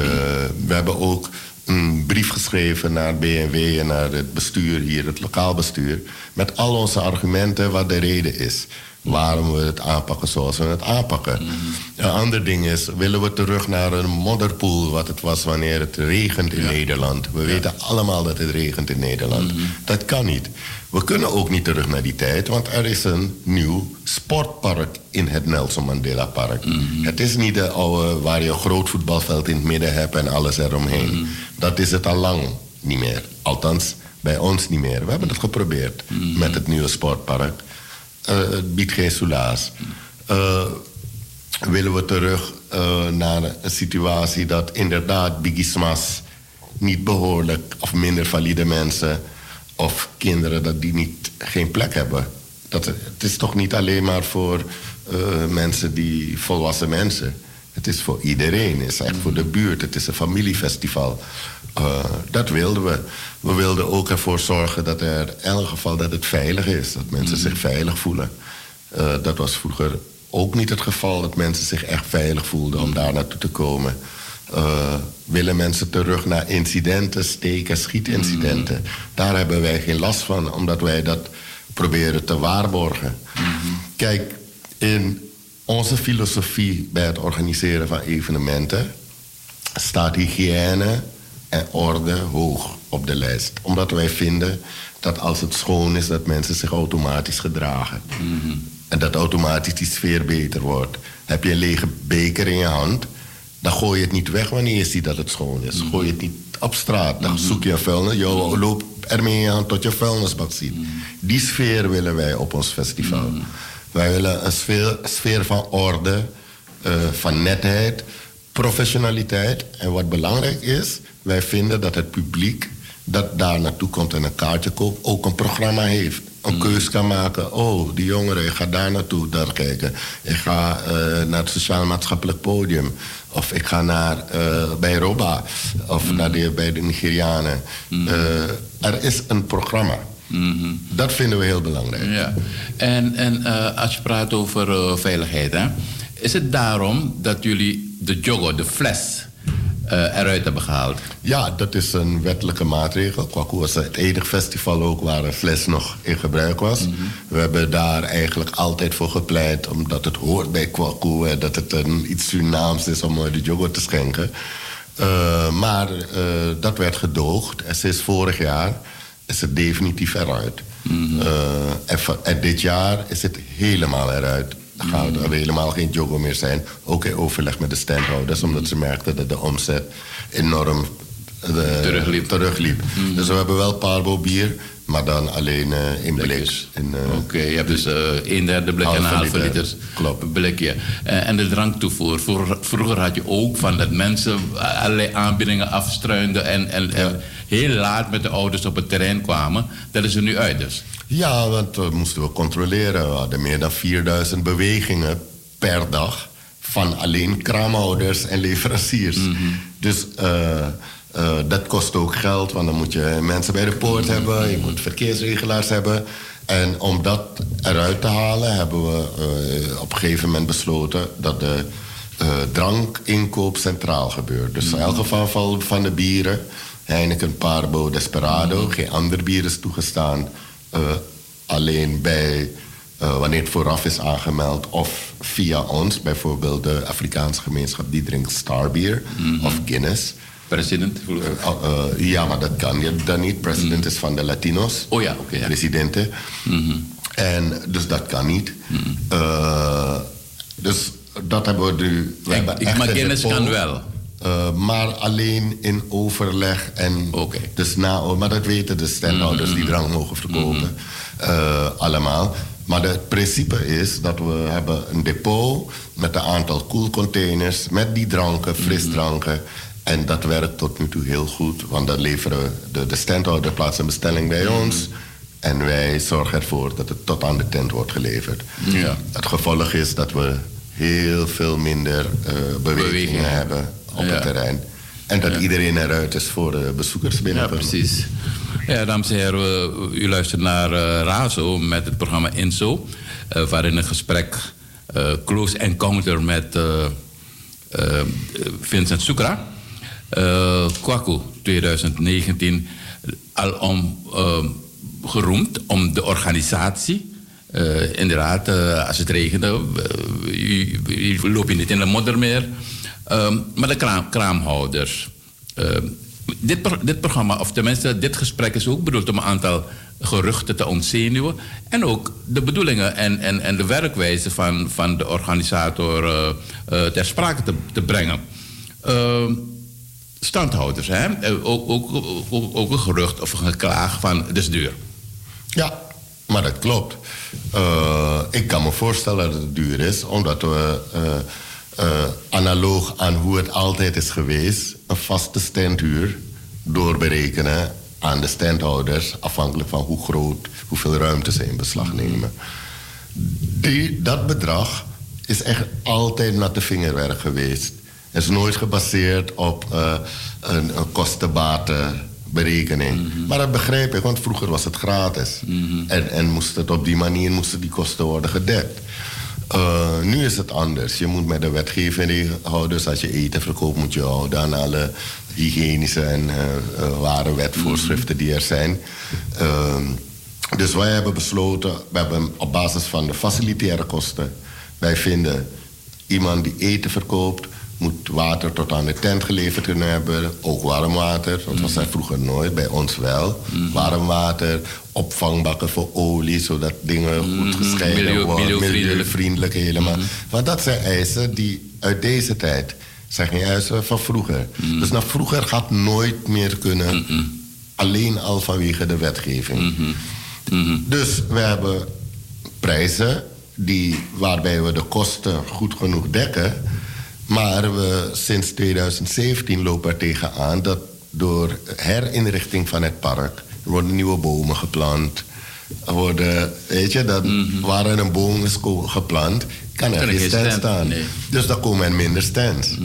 we hebben ook een brief geschreven naar BNW en naar het bestuur hier, het lokaal bestuur. Met al onze argumenten wat de reden is. Waarom we het aanpakken zoals we het aanpakken. Een ander ding is, willen we terug naar een modderpoel wat het was wanneer het regent in Nederland. We weten allemaal dat het regent in Nederland. Dat kan niet. We kunnen ook niet terug naar die tijd, want er is een nieuw sportpark in het Nelson Mandela Park. Het is niet de oude waar je een groot voetbalveld in het midden hebt en alles eromheen. Dat is het al lang niet meer. Althans, bij ons niet meer. We hebben het geprobeerd met het nieuwe sportpark. Eh, het biedt geen soelaas. Eh, willen we terug eh, naar een situatie dat inderdaad bigismas niet behoorlijk of minder valide mensen of kinderen dat die niet geen plek hebben. Dat, het is toch niet alleen maar voor mensen die volwassen mensen. Het is voor iedereen. Het is echt voor de buurt. Het is een familiefestival. Dat wilden we. We wilden ook ervoor zorgen dat er in elk geval dat het veilig is. Dat mensen zich veilig voelen. Eh, dat was vroeger ook niet het geval dat mensen zich echt veilig voelden om daar naartoe te komen. Eh, willen mensen terug naar incidenten, steken, schietincidenten. Daar hebben wij geen last van, omdat wij dat proberen te waarborgen. Kijk, in onze filosofie bij het organiseren van evenementen staat hygiëne en orde hoog op de lijst. Omdat wij vinden dat als het schoon is, dat mensen zich automatisch gedragen. En dat automatisch die sfeer beter wordt. Heb je een lege beker in je hand, dan gooi je het niet weg wanneer je ziet dat het schoon is. Gooi je het niet op straat. Dan zoek je een vuilnis. Je loopt ermee in je hand tot je vuilnisbak ziet. Die sfeer willen wij op ons festival. Wij willen een sfeer, sfeer van orde, eh, van netheid, professionaliteit. En wat belangrijk is, wij vinden dat het publiek dat daar naartoe komt en een kaartje koopt, ook een programma heeft. Een keus kan maken. Oh, die jongeren, ik ga daar naartoe, daar kijken. Ik ga eh, naar het sociaal-maatschappelijk podium. Of ik ga naar, eh, bij Roba. Of naar de, bij de Nigerianen. Eh, er is een programma. Dat vinden we heel belangrijk. Ja. En, en als je praat over veiligheid, hè, is het daarom dat jullie de jogo, de fles, eh, eruit hebben gehaald? Ja, dat is een wettelijke maatregel. Kwaku was het enige festival ook waar een fles nog in gebruik was. We hebben daar eigenlijk altijd voor gepleit, omdat het hoort bij Kwaku... en dat het een, iets Surinaams is om eh, de yoghurt te schenken. Eh, maar dat werd gedoogd en sinds vorig jaar is het definitief eruit. En, van- en dit jaar is het helemaal eruit. Er gaat er helemaal geen jogo meer zijn. Ook in overleg met de standhouders, omdat ze merkten dat de omzet enorm eh, terugliep. Dus we hebben wel Parbo bier, maar dan alleen eh, in blik. Eh, Oké, je hebt dus een derde blik en een Halve liter. liter Klopt. blikje. En de dranktoevoer. Vroeger, vroeger had je ook van dat mensen allerlei aanbiedingen afstruinden... en, en, en heel laat met de ouders op het terrein kwamen. Dat is er nu uit dus. Ja, want we moesten we controleren. We hadden meer dan 4000 bewegingen per dag van alleen kraamhouders en leveranciers. Dus eh, eh, dat kost ook geld, want dan moet je mensen bij de poort hebben, je moet verkeersregelaars hebben. En om dat eruit te halen, hebben we eh, op een gegeven moment besloten dat de drankinkoop centraal gebeurt. Dus in elk geval van, van de bieren, Heineken, Parbo, Desperado, geen ander bier is toegestaan. Eh, alleen bij eh, wanneer het vooraf is aangemeld of via ons, bijvoorbeeld de Afrikaanse gemeenschap die drinkt Starbier of Guinness. President? ja, maar dat kan je dan niet. President is van de Latino's. Oh ja, oké. ja. Presidenten. En dus dat kan niet. Eh, dus dat hebben we nu. We ik- maar Guinness kan wel. Eh, maar alleen in overleg en dus na, maar dat weten de standhouders die drank mogen verkopen, eh, allemaal. Maar het principe is dat we hebben een depot met een aantal koelcontainers met die dranken, frisdranken. En dat werkt tot nu toe heel goed, want dan leveren de, de standhouder plaatst een bestelling bij ons. En wij zorgen ervoor dat het tot aan de tent wordt geleverd. Ja. Het gevolg is dat we heel veel minder eh, bewegingen, Bewegingen. hebben op Ja. het terrein. En dat Ja. iedereen eruit is voor de bezoekers Ja, binnenkomen. precies. Ja, dames en heren, u luistert naar eh, Razo met het programma Inso. eh, waarin een gesprek, eh, close encounter met eh, eh, Vincent eh Kwaku 2019 al om eh, geroemd om de organisatie. Eh, inderdaad, eh, als het regende, eh, loop je niet in de modder meer. Ehm, maar de kraam, kraamhouders. Ehm, dit, dit programma, of tenminste dit gesprek is ook bedoeld om een aantal geruchten te ontzenuwen. En ook de bedoelingen en, en, en de werkwijze van, van de organisator eh, eh, ter sprake te, te brengen. Ehm, standhouders, hè? Eh, Ook, ook, ook, ook een gerucht of een geklaag van het is duur. Ja, maar dat klopt. Ik kan me voorstellen dat het duur is, omdat we eh, analoog aan hoe het altijd is geweest, een vaste standhuur doorberekenen aan de standhouders, afhankelijk van hoe groot, hoeveel ruimte ze in beslag nemen. Die, dat bedrag is echt altijd natte vingerwerk geweest. Het is nooit gebaseerd op eh, een, een kostenbatenberekening. Maar dat begrijp ik, want vroeger was het gratis. En, en moest het op die manier moesten die kosten worden gedekt. Eh, nu is het anders. Je moet met de wetgeving houden. Dus als je eten verkoopt, moet je houden aan alle hygiënische en eh, ware wetvoorschriften die er zijn. Ehm, Dus wij hebben besloten, we hebben op basis van de facilitaire kosten, wij vinden iemand die eten verkoopt, moet water tot aan de tent geleverd kunnen hebben. Ook warm water, dat was er vroeger nooit, bij ons wel. Warm water, opvangbakken voor olie, zodat dingen goed gescheiden Milieu- worden. milieuvriendelijk. Helemaal. Want dat zijn eisen die uit deze tijd, zijn geen eisen van vroeger. Dus naar vroeger gaat nooit meer kunnen, alleen al vanwege de wetgeving. Dus we hebben prijzen die, waarbij we de kosten goed genoeg dekken. Maar we, sinds 2017 lopen er tegenaan dat door herinrichting van het park... er worden nieuwe bomen geplant. Er worden, weet je, dat, waar er een boom is geplant... kan er geen stand staan. nee. Dus dan komen er minder stands.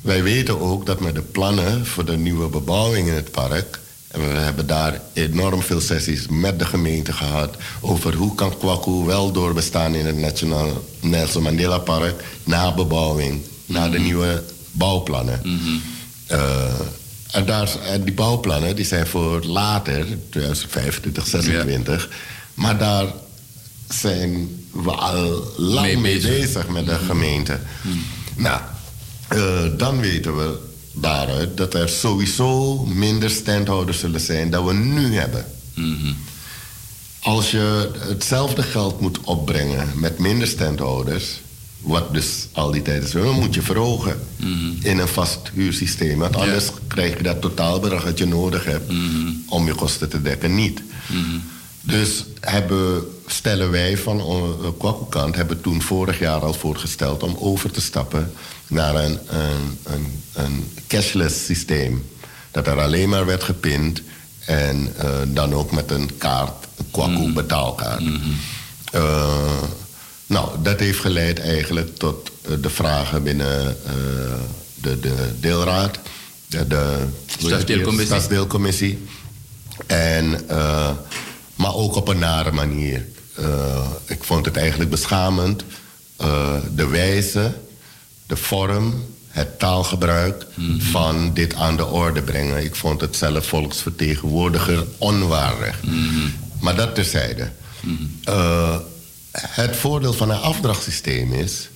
Wij weten ook dat met de plannen voor de nieuwe bebouwing in het park... en we hebben daar enorm veel sessies met de gemeente gehad... over hoe kan Kwaku wel doorbestaan in het Nationaal Nelson Mandela Park... na bebouwing, na de nieuwe bouwplannen. Eh, en, daar, en die bouwplannen die zijn voor later, 2025, 26. Maar daar zijn we al lang Mee mee, bezig. bezig. met de gemeente. Nou, eh, dan weten we daaruit dat er sowieso minder standhouders zullen zijn dan we nu hebben. Als je hetzelfde geld moet opbrengen met minder standhouders, wat dus al die tijd is, dan moet je verhogen in een vast huursysteem. Want anders krijg je dat totaalbedrag dat je nodig hebt om je kosten te dekken niet. Dus hebben, stellen wij van onze Kwaku-kant hebben toen vorig jaar al voorgesteld om over te stappen naar een, een, een, een cashless systeem. Dat er alleen maar werd gepind en eh, dan ook met een kaart, een Kwaku betaalkaart. Eh, nou, dat heeft geleid eigenlijk tot eh, de vragen binnen eh, de, de deelraad, de, de? Stadsdeelcommissie. Stadsdeelcommissie. En, eh, maar ook op een nare manier. Ik vond het eigenlijk beschamend. de wijze, de vorm, het taalgebruik van dit aan de orde brengen. Ik vond het zelf volksvertegenwoordiger onwaardig. Maar dat terzijde. Eh, het voordeel van een afdrachtsysteem is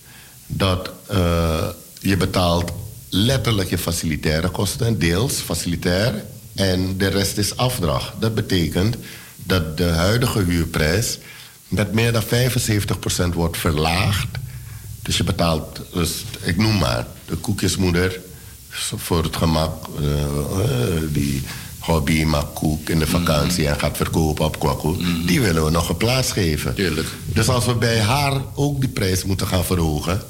dat eh, je betaalt letterlijk je facilitaire kosten, deels facilitair, en de rest is afdracht. Dat betekent dat de huidige huurprijs met meer dan 75% wordt verlaagd. Dus je betaalt, dus, ik noem maar, de koekjesmoeder voor het gemak, eh, eh, die hobby koek in de vakantie en gaat verkopen op Kwaku, die willen we nog een plaats geven. Dus als we bij haar ook die prijs moeten gaan verhogen,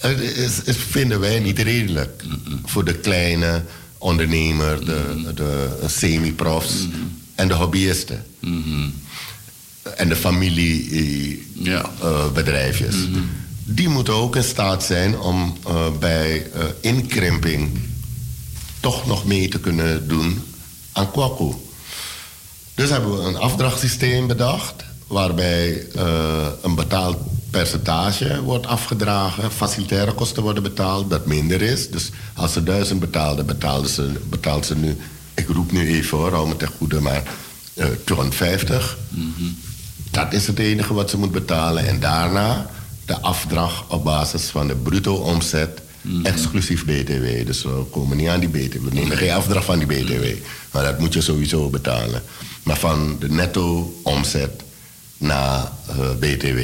het is, is- vinden wij niet redelijk. Voor de kleine ondernemer, de, de semi-profs en de hobbyisten. En de familiebedrijfjes. Die moeten ook in staat zijn om eh, bij eh, inkrimping toch nog mee te kunnen doen aan Kwaku. Dus hebben we een afdrachtsysteem bedacht, waarbij eh, een bepaald percentage wordt afgedragen, facilitaire kosten worden betaald, dat minder is. Dus als ze duizend betaalden, betaalden ze, betaalt ze nu, ik roep nu even hoor, hou me ten goede, maar eh 250. Dat is het enige wat ze moet betalen. En daarna de afdracht op basis van de bruto omzet, exclusief BTW. Dus we komen niet aan die BTW. We nemen geen afdracht van die BTW. Maar dat moet je sowieso betalen. Maar van de netto omzet naar eh, BTW.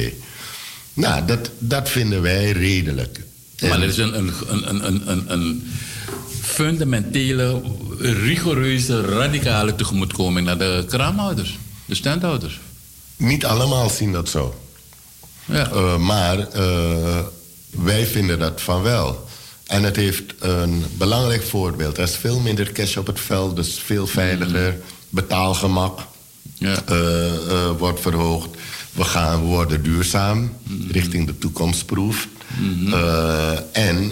Nou, dat, dat vinden wij redelijk. Maar er is een, een, een, een, een, een fundamentele, rigoureuze, radicale tegemoetkoming naar de kraamhouders, de standhouders. Niet allemaal zien dat zo. Eh, maar eh, wij vinden dat van wel. En het heeft een belangrijk voorbeeld. Er is veel minder cash op het veld, dus veel veiliger. Betaalgemak eh, eh, wordt verhoogd. We, gaan, worden duurzaam, richting de toekomstproef. Eh, en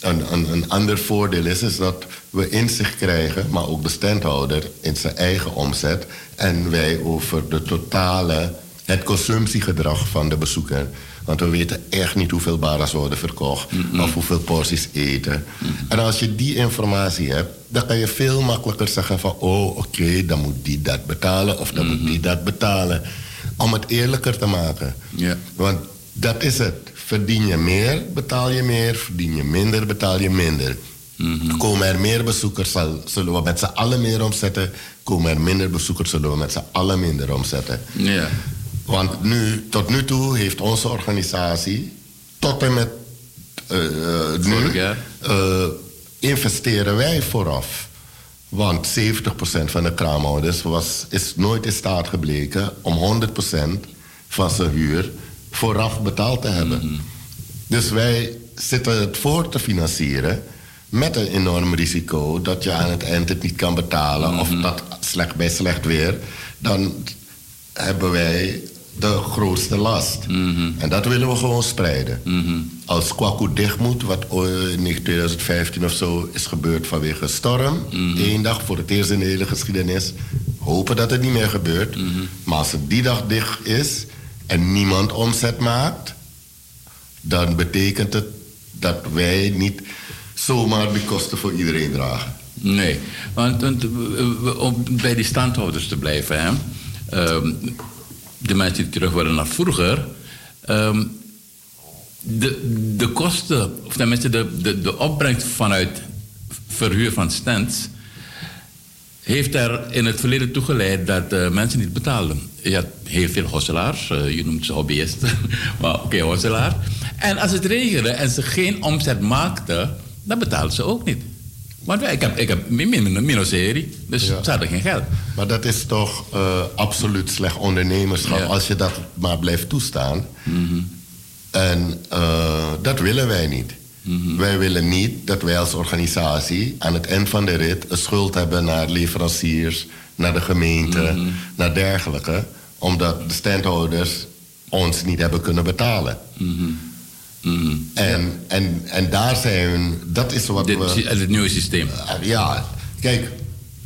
een, een, een ander voordeel is, is dat we inzicht krijgen, maar ook de standhouder in zijn eigen omzet. En wij over de totale, het consumptiegedrag van de bezoeker. Want we weten echt niet hoeveel baras worden verkocht of hoeveel porties eten. En als je die informatie hebt, dan kan je veel makkelijker zeggen van oh oké, dan moet die dat betalen of dan moet die dat betalen. Om het eerlijker te maken. Want dat is het. Verdien je meer, betaal je meer. Verdien je minder, betaal je minder. Komen er meer bezoekers, zullen we met z'n allen meer omzetten. Komen er minder bezoekers, zullen we met z'n allen minder omzetten. Ja. Want nu, tot nu toe heeft onze organisatie, tot en met eh, eh, nu, eh, investeren wij vooraf. Want 70% van de kraamhouders was, is nooit in staat gebleken om 100% van zijn huur vooraf betaald te hebben. Dus wij zitten het voor te financieren met een enorm risico dat je aan het eind het niet kan betalen of dat slecht, bij slecht weer, dan hebben wij de grootste last. En dat willen we gewoon spreiden. Als Kwaku dicht moet, wat ooit in 2015 of zo is gebeurd vanwege storm, één dag voor het eerst in de hele geschiedenis, hopen dat het niet meer gebeurt. Maar als het die dag dicht is en niemand omzet maakt, dan betekent het dat wij niet zomaar die kosten voor iedereen dragen. Nee, want, want, eh, om bij die standhouders te blijven, hè, ehm, de mensen die terug willen naar vroeger, ehm, de, de kosten, of tenminste de, de, de opbrengst vanuit verhuur van stands, heeft er in het verleden toe geleid dat eh, mensen niet betaalden. Je had heel veel hosselaars, eh, je noemt ze hobbyisten, maar oké, hosselaar. En als het regende en ze geen omzet maakten, dan betaalden ze ook niet. Want wij, ik heb, ik heb min, min, serie, dus ze hadden geen geld. Maar dat is toch eh, absoluut slecht ondernemerschap als je dat maar blijft toestaan. En eh, dat willen wij niet. Wij willen niet dat wij als organisatie aan het eind van de rit een schuld hebben naar leveranciers, naar de gemeente, naar dergelijke, omdat de standhouders ons niet hebben kunnen betalen. En, en, en daar zijn dat is wat Dit, we... het nieuwe systeem. Ja, kijk,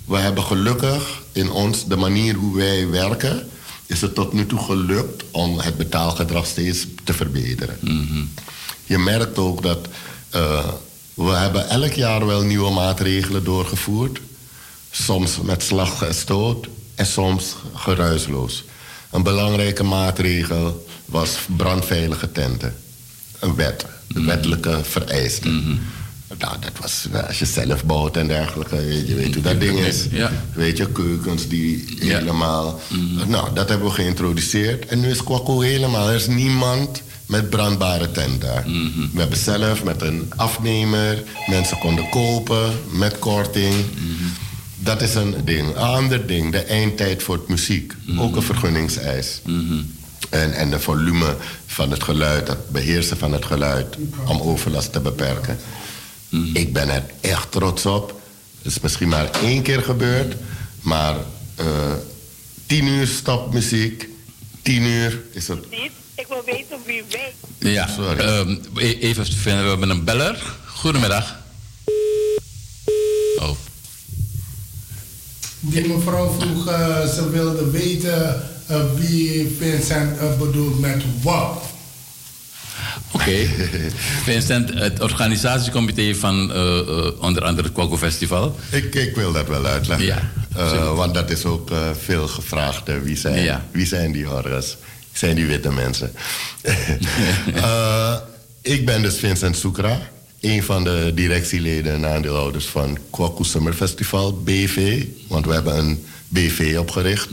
we hebben gelukkig in ons, de manier hoe wij werken, is het tot nu toe gelukt om het betaalgedrag steeds te verbeteren. Je merkt ook dat eh, we hebben elk jaar wel nieuwe maatregelen doorgevoerd. Soms met slag en stoot en soms geruisloos. Een belangrijke maatregel was brandveilige tenten. Een wet, de wettelijke vereisten. Nou, dat was eh, als je zelf bouwt en dergelijke. Je, je weet hoe dat ding is. Ja. Weet je, keukens die helemaal... Nou, dat hebben we geïntroduceerd. En nu is Kwakko helemaal... Er is niemand met brandbare tent daar. We hebben zelf met een afnemer... Mensen konden kopen met korting. Dat is een ding. Een ander ding, de eindtijd voor het muziek. Ook een vergunningseis. En, en de volume van het geluid, het beheersen van het geluid... om overlast te beperken. Ik ben er echt trots op. Het is misschien maar één keer gebeurd. Maar eh, tien uur stopmuziek. Tien uur is het... Ik wil weten wie wij. Ja, ehm, e- even vinden, we hebben een beller. Goedemiddag. Oh, Die mevrouw vroeg, eh, ze wilde weten wie Vincent eh, bedoelt met wat. oké. Vincent, het organisatiecomité van eh, eh, onder andere het Kwaku Festival. Ik, ik wil dat wel uitleggen. Ja, Eh, want dat is ook veel gevraagd. hè. Wie, zijn, Ja. wie zijn die orgas? Zijn die witte mensen? Eh, ik ben dus Vincent Soekra. Een van de directieleden en aandeelhouders van Kwaku Summer Festival, BV. Want we hebben een BV opgericht.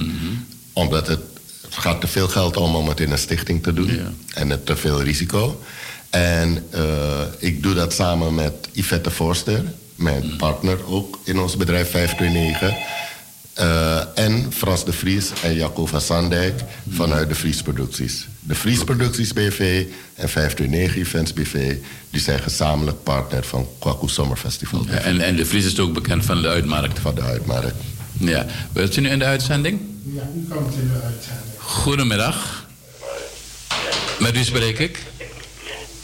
Omdat het, het gaat te veel geld om om het in een stichting te doen. En het te veel risico. En eh, ik doe dat samen met Yvette Forster, mijn partner ook in ons bedrijf 529. Eh, en Frans de Vries en Jaco van Sandijk vanuit de Vries Producties. De Vries Producties BV en 529 Events BV... die zijn gezamenlijk partner van Kwaku Sommerfestival. Ja, en, en de Vries is ook bekend van de uitmarkt. Van de uitmarkt. Ja. Wilt u nu in de uitzending? Ja, u komt in de uitzending. Goedemiddag. Met wie spreek ik?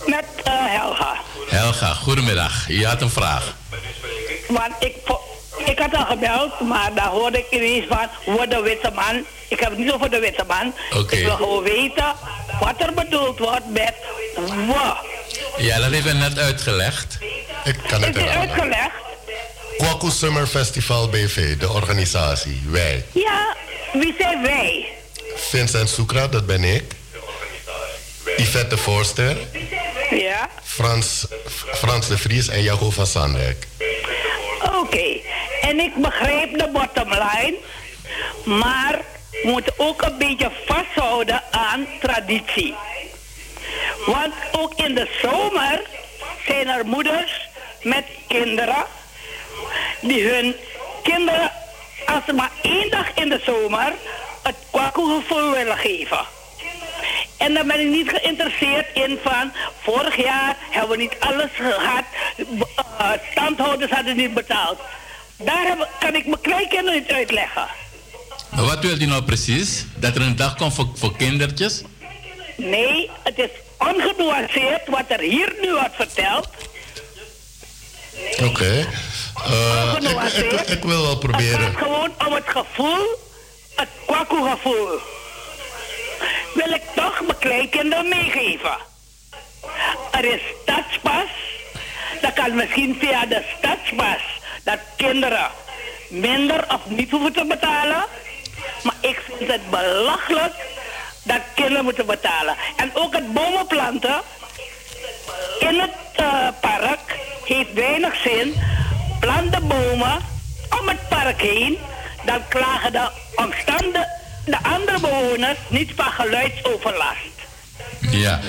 Met eh, Helga. Helga, goedemiddag. Je had een vraag. Want ik, ik had al gebeld, maar daar hoorde ik ineens van, wordt de witte man. Ik heb het niet over de witte man. Oké. Ik wil gewoon weten wat er bedoeld wordt met we. Ja, dat hebben we net uitgelegd. Ik kan het Is uitgelegd? Kwaku Summer Festival BV, de organisatie. Wij. Ja, wie zijn wij? Vincent Soekra, dat ben ik. Yvette de Voorster. Ja, Frans, Frans de Vries en Jaco van Sandijk. oké. En ik begreep de bottom line, maar we moeten ook een beetje vasthouden aan traditie. Want ook in de zomer zijn er moeders met kinderen die hun kinderen, als ze maar één dag in de zomer, het kwakelgevoel willen geven. En dan ben ik niet geïnteresseerd in van, vorig jaar hebben we niet alles gehad, uh, standhouders hadden niet betaald. Daar heb- kan ik mijn kleinkinderen niet uitleggen. Maar wat wil je nou precies? Dat er een dag komt voor, voor kindertjes? Nee, het is ongenuanceerd wat er hier nu wordt verteld. Oké. Eh, ik, Ongenuanceerd. ik, ik wil wel proberen. Het gaat gewoon om het gevoel, het kwaku-gevoel. Wil ik toch mijn kleinkinderen meegeven. Er is stadspas. Dat kan misschien via de stadspas. Dat kinderen minder of niet hoeven te betalen. Maar ik vind het belachelijk dat kinderen moeten betalen. En ook het bomen planten in het eh, park heeft weinig zin. Plant de bomen om het park heen. Dan klagen de omstanden, de andere bewoners niet van geluidsoverlast. Ja.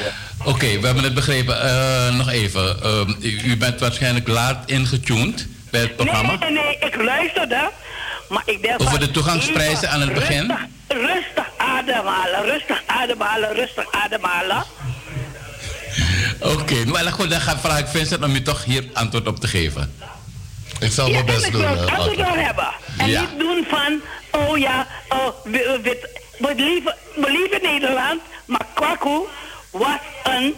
Oké, we hebben het begrepen. Eh, nog even. Ehm, u, bent waarschijnlijk laat ingetuned bij het programma. Nee, nee, nee, ik luisterde. Maar ik denk Over de toegangsprijzen aan het begin? Rustig, ademhalen, rustig ademhalen, rustig ademhalen. Oké, maar dan goed, dan ga, vraag ik Vincent om u toch hier antwoord op te geven. Ik zal Ja, en ik wil het eh, antwoord wel hebben. En Ja. niet doen van, oh ja, oh, we, we, we, lieven Nederland, maar Kwaku was een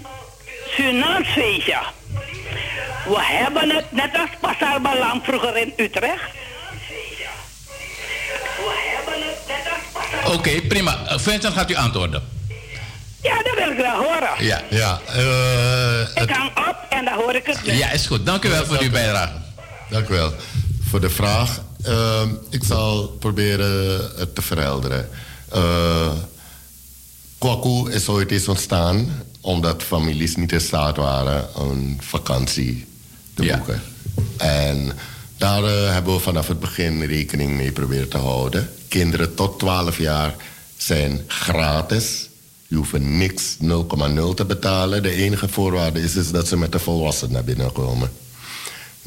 Surinaams feestje. We hebben het net als Pasar Balam vroeger in Utrecht. Oké, prima. Eh, Vincent gaat u antwoorden. Ja, dat wil ik wel horen. Ja. Ja, eh, Ik hang op en dan hoor ik het weer. Ja, is goed. Dank u wel voor uw bijdrage. Dank u wel voor de vraag. Ehm, ik zal proberen het te verhelderen. Uh, Kwaku is ooit eens ontstaan omdat families niet in staat waren een vakantie te boeken. En daar eh, hebben we vanaf het begin rekening mee proberen te houden. Kinderen tot 12 jaar zijn gratis. Je hoeft niks 0,0 te betalen. De enige voorwaarde is, is dat ze met de volwassenen naar binnen komen.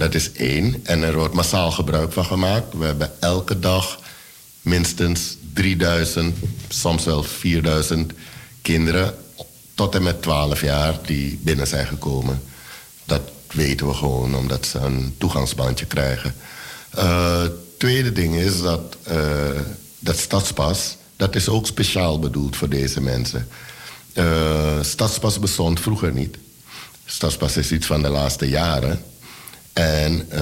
Dat is één. En er wordt massaal gebruik van gemaakt. We hebben elke dag minstens 3000, soms wel 4000 kinderen tot en met 12 jaar die binnen zijn gekomen. Dat weten we gewoon omdat ze een toegangsbandje krijgen. Uh, tweede ding is dat uh, dat stadspas, dat is ook speciaal bedoeld voor deze mensen. Uh, stadspas bestond vroeger niet. Stadspas is iets van de laatste jaren. En uh,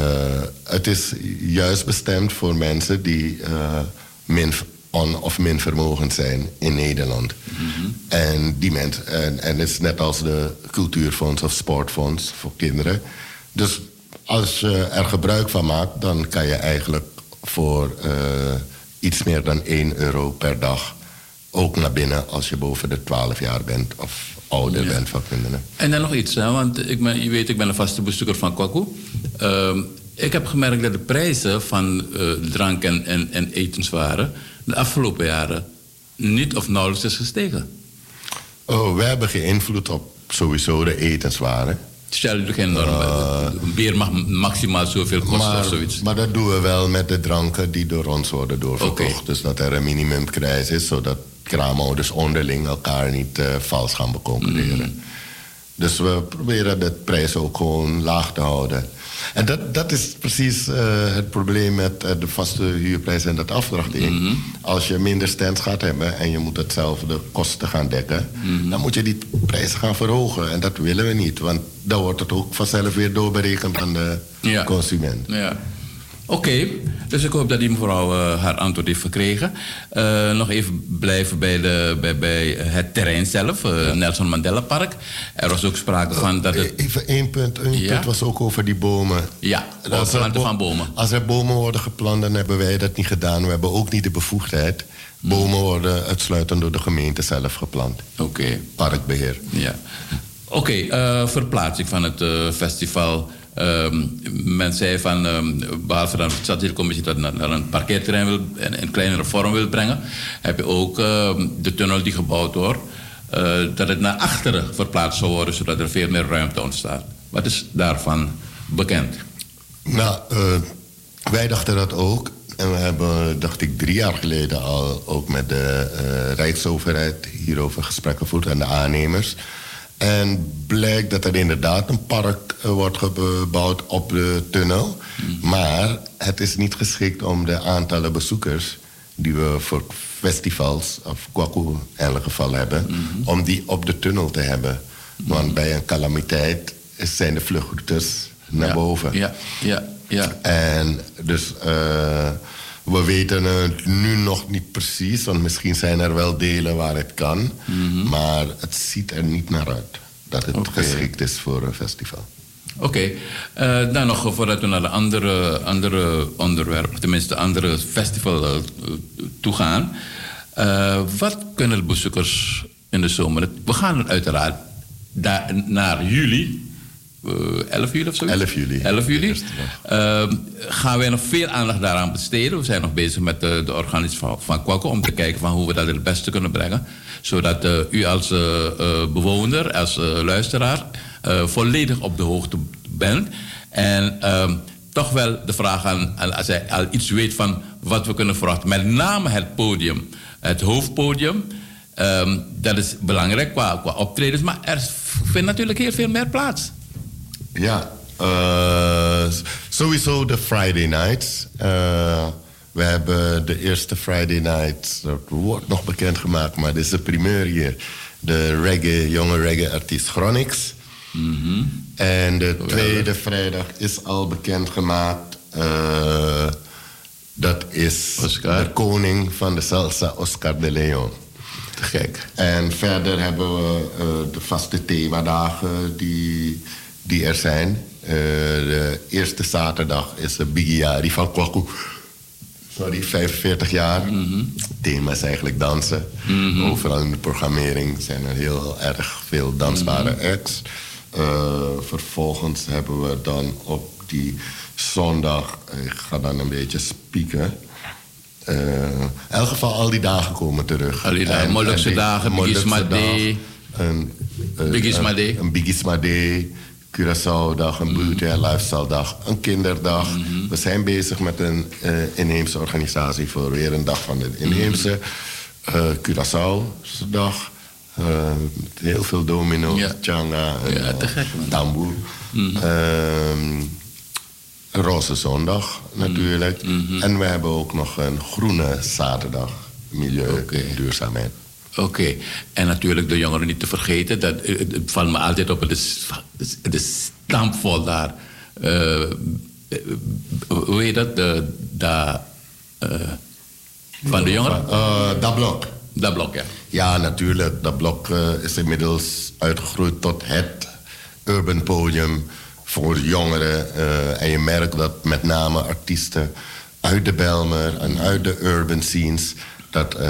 het is juist bestemd voor mensen die uh, min on- of min vermogend zijn in Nederland. Mhm. En die mensen, en, en het is net als de cultuurfonds of sportfonds voor kinderen. Dus als je er gebruik van maakt, dan kan je eigenlijk voor uh, iets meer dan 1 euro per dag ook naar binnen als je boven de 12 jaar bent of ouder bent van kinderen. En dan nog iets, hè, want ik ben, je weet, ik ben een vaste bezoeker van Kwaku. Uh, ik heb gemerkt dat de prijzen van uh, drank en, en, en etenswaren de afgelopen jaren niet of nauwelijks is gestegen. Oh, wij hebben geen invloed op sowieso de etenswaren. Stel je geen norm. Uh, een bier mag maximaal zoveel kosten maar, of zoiets. Maar dat doen we wel met de dranken die door ons worden doorverkocht. Okay. Dus dat er een minimumprijs is, zodat kraamouders onderling elkaar niet uh, vals gaan beconcurreren. Mm. Dus we proberen de prijs ook gewoon laag te houden. En dat, dat is precies uh, het probleem met uh, de vaste huurprijs en dat afdrachtding. Mm -hmm. Als je minder stands gaat hebben en je moet hetzelfde kosten gaan dekken, mm -hmm. dan moet je die prijs gaan verhogen. En dat willen we niet, want dan wordt het ook vanzelf weer doorberekend aan de ja. consument. Ja. Oké, dus ik hoop dat die mevrouw eh, haar antwoord heeft gekregen. Eh, nog even blijven bij, de, bij, bij het terrein zelf, eh, Nelson Mandela Park. Er was ook sprake van dat het... Even één punt. Een Ja? punt was ook over die bomen. Ja, Als er planten van bomen. Als er bomen worden geplant, dan hebben wij dat niet gedaan. We hebben ook niet de bevoegdheid. Bomen worden uitsluitend door de gemeente zelf geplant. Oké. Parkbeheer. Ja. Oké, verplaatsing van het festival. Ehm, men zei van, ehm, behalve dat de stadscommissie dat naar, naar een parkeerterrein wil, en een kleinere vorm wil brengen, heb je ook ehm, de tunnel die gebouwd wordt, eh, dat het naar achteren verplaatst zou worden, zodat er veel meer ruimte ontstaat. Wat is daarvan bekend? Nou, eh, wij dachten dat ook. En we hebben, dacht ik, drie jaar geleden al ook met de eh, Rijksoverheid hierover gesprekken gevoerd en de aannemers. En blijkt dat er inderdaad een park eh, wordt gebouwd op de tunnel. Maar het is niet geschikt om de aantallen bezoekers die we voor festivals of kwaku in elk geval hebben, om die op de tunnel te hebben. Want bij een calamiteit zijn de vluchtroutes naar Ja, boven. Ja, ja, ja. En dus eh, we weten het nu nog niet precies, want misschien zijn er wel delen waar het kan. Mhm. Maar het ziet er niet naar uit dat het geschikt is voor een festival. Oké, Eh, dan nog voordat we naar de andere, andere onderwerpen, tenminste andere festival eh, toe gaan. Eh, wat kunnen de bezoekers in de zomer? We gaan uiteraard naar juli, eh 11 juli of zo? 11 juli. 11 juli. Eh, gaan wij nog veel aandacht daaraan besteden. We zijn nog bezig met de, de organisatie van, van om te kijken van hoe we dat het beste kunnen brengen. Zodat eh, u als eh, eh, bewoner, als eh, luisteraar, eh, volledig op de hoogte bent. En ehm, toch wel de vraag aan, aan- als hij al iets weet van wat we kunnen verwachten. Met name het podium, het hoofdpodium. Ehm, dat is belangrijk qua, qua optredens, maar er vindt natuurlijk heel veel meer plaats. Ja, eh, sowieso de Friday nights. Eh, we hebben de eerste Friday night, dat wordt nog bekendgemaakt, maar dit is de primeur hier. De reggae, jonge reggae-artiest Chronix. En de tweede vrijdag is al bekendgemaakt. eh dat is de koning van de salsa, Oscar de Leon. Te gek. En verder hebben we de vaste themadagen die, die er zijn. Eh, de eerste zaterdag is de Bigiari van Kwaku. Sorry, 45 jaar. Het thema is eigenlijk dansen. Overal in de programmering zijn er heel erg veel dansbare acts. Eh, vervolgens hebben we dan op die zondag... Ik ga dan een beetje spieken... Eh, in elk geval al die dagen komen terug. Al die dagen, En- Molukse dagen, Bigisma Day. Een, Bigisma Day. Een, een Bigisma Day. Curaçao-dag, een beauty en lifestyle-dag, een kinderdag. We zijn bezig met een eh, inheemse organisatie voor weer een dag van de inheemse. eh Curaçao-dag. eh, met heel veel domino's, changa, en, Ja, eh, man. tamboer. Ehm, een roze zondag natuurlijk. En we hebben ook nog een groene zaterdag. Milieu en duurzaamheid. Oké, en natuurlijk de jongeren niet te vergeten. Dat, eh, valt me altijd op, het is, het is stampvol daar. Eh, eh, hoe heet dat? De, da, eh, van de jongeren? Eh, dat blok. Dat blok, ja. Ja, natuurlijk. Dat blok is inmiddels uitgegroeid tot het urban podium voor jongeren. En je merkt dat met name artiesten uit de Belmer en uit de urban scenes... dat, eh,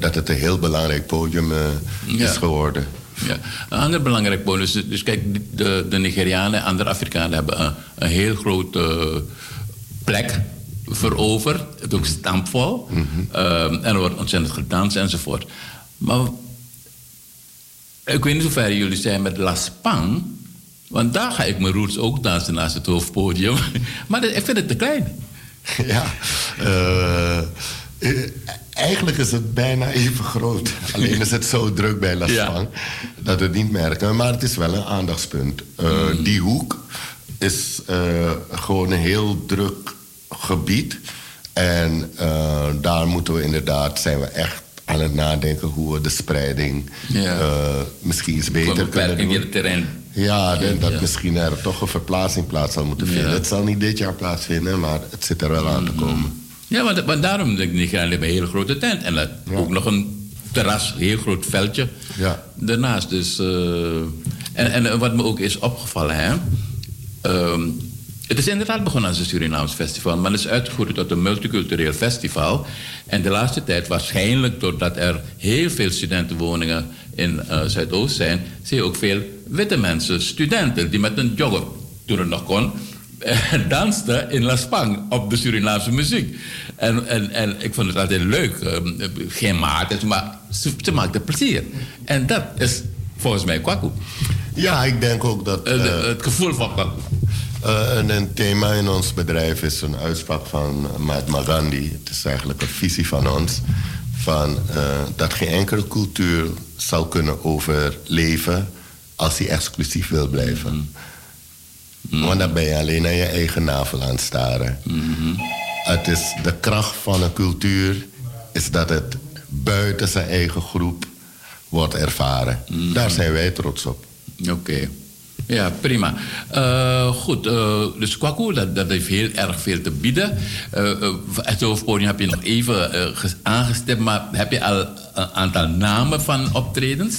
dat het een heel belangrijk podium eh, Ja. is geworden. Ja. Een ander belangrijk bonus. Dus, dus kijk, de, de Nigerianen en andere Afrikanen hebben een, een heel grote plek veroverd. Het is ook stampvol. Ehm, en er wordt ontzettend gedanst enzovoort. Maar ik weet niet hoe ver jullie zijn met La Spang. Want daar ga ik mijn roots ook dansen naast het hoofdpodium. maar dat- ik vind het te klein. Ja, eh, eh, eigenlijk is het bijna even groot. Alleen is het zo druk bij La Spang dat we het niet merken. Maar het is wel een aandachtspunt. Eh, Die hoek is eh, gewoon een heel druk gebied. En eh, daar moeten we inderdaad, zijn we echt aan het nadenken hoe we de spreiding Ja. misschien iets beter kunnen doen. het terrein. Ja, dat, dat Ja. misschien er toch een verplaatsing plaats zal moeten vinden. Ja. Het zal niet dit jaar plaatsvinden, maar het zit er wel aan te komen. Ja, maar daarom denk ik alleen een hele grote tent. En dat, ook nog een terras, een heel groot veldje. Ja. Daarnaast dus... eh, en, en wat me ook is opgevallen, hè... ehm, het is inderdaad begonnen als een Surinaams festival, maar het is uitgegroeid tot een multicultureel festival. En de laatste tijd, waarschijnlijk doordat er heel veel studentenwoningen in eh, Zuidoost zijn, zie je ook veel witte mensen, studenten, die met een jogger, toen het nog kon, dansten in La Spang op de Surinaamse muziek. En, en, en ik vond het altijd leuk. ehm, geen maat, maar ze, maakte plezier. En dat is volgens mij kwaku. Ja, ik denk ook dat... Eh, de- eh, het gevoel van kwaku. Eh, en een thema in ons bedrijf is een uitspraak van Mahatma Gandhi. Het is eigenlijk een visie van ons. Van, dat geen enkele cultuur zou kunnen overleven als die exclusief wil blijven. Want dan ben je alleen aan je eigen navel aan het staren. Het is de kracht van een cultuur is dat het buiten zijn eigen groep wordt ervaren. Daar zijn wij trots op. Oké. Ja, prima. Eh, goed, eh, dus Kwaku, dat, dat heeft heel erg veel te bieden. Eh, het hoofdpodium heb je nog even ges- aangestipt, maar heb je al een aantal namen van optredens?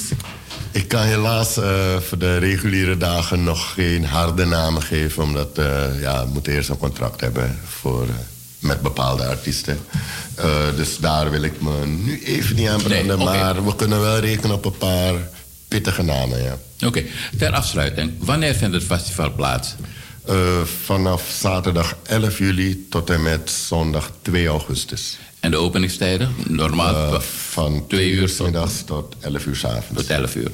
Ik kan helaas eh, voor de reguliere dagen nog geen harde namen geven, omdat eh ja, we moeten eerst een contract hebben voor, eh, met bepaalde artiesten. Dus daar wil ik me nu even niet aan branden, Nee, maar we kunnen wel rekenen op een paar pittige namen, ja. Oké, ter afsluiting. Wanneer vindt het festival plaats? Vanaf zaterdag 11 juli tot en met zondag 2 augustus. En de openingstijden? Normaal Eh, van 2 uur 's middags tot 11 uur 's avonds. Tot 11 uur.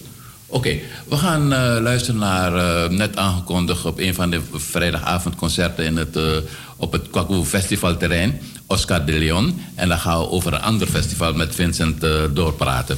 Oké, we gaan eh, luisteren naar, eh, net aangekondigd op een van de vrijdagavondconcerten in het, op het Kwaku Festivalterrein, Oscar de Leon. En dan gaan we over een ander festival met Vincent doorpraten.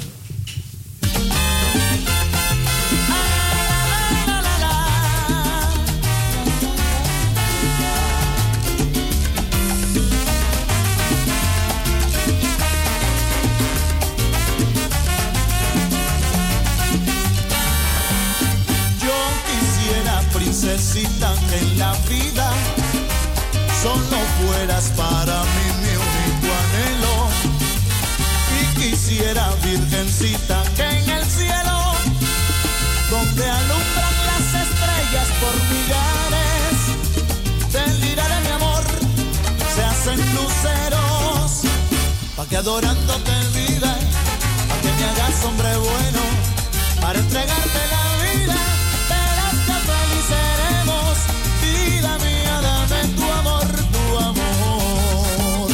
Que en el cielo, donde alumbran las estrellas por millares, lira de mi amor se hacen luceros, pa' que adorándote vida, pa' que me hagas hombre bueno para entregarte la vida. Verás que feliz seremos, vida mía, dame tu amor, tu amor.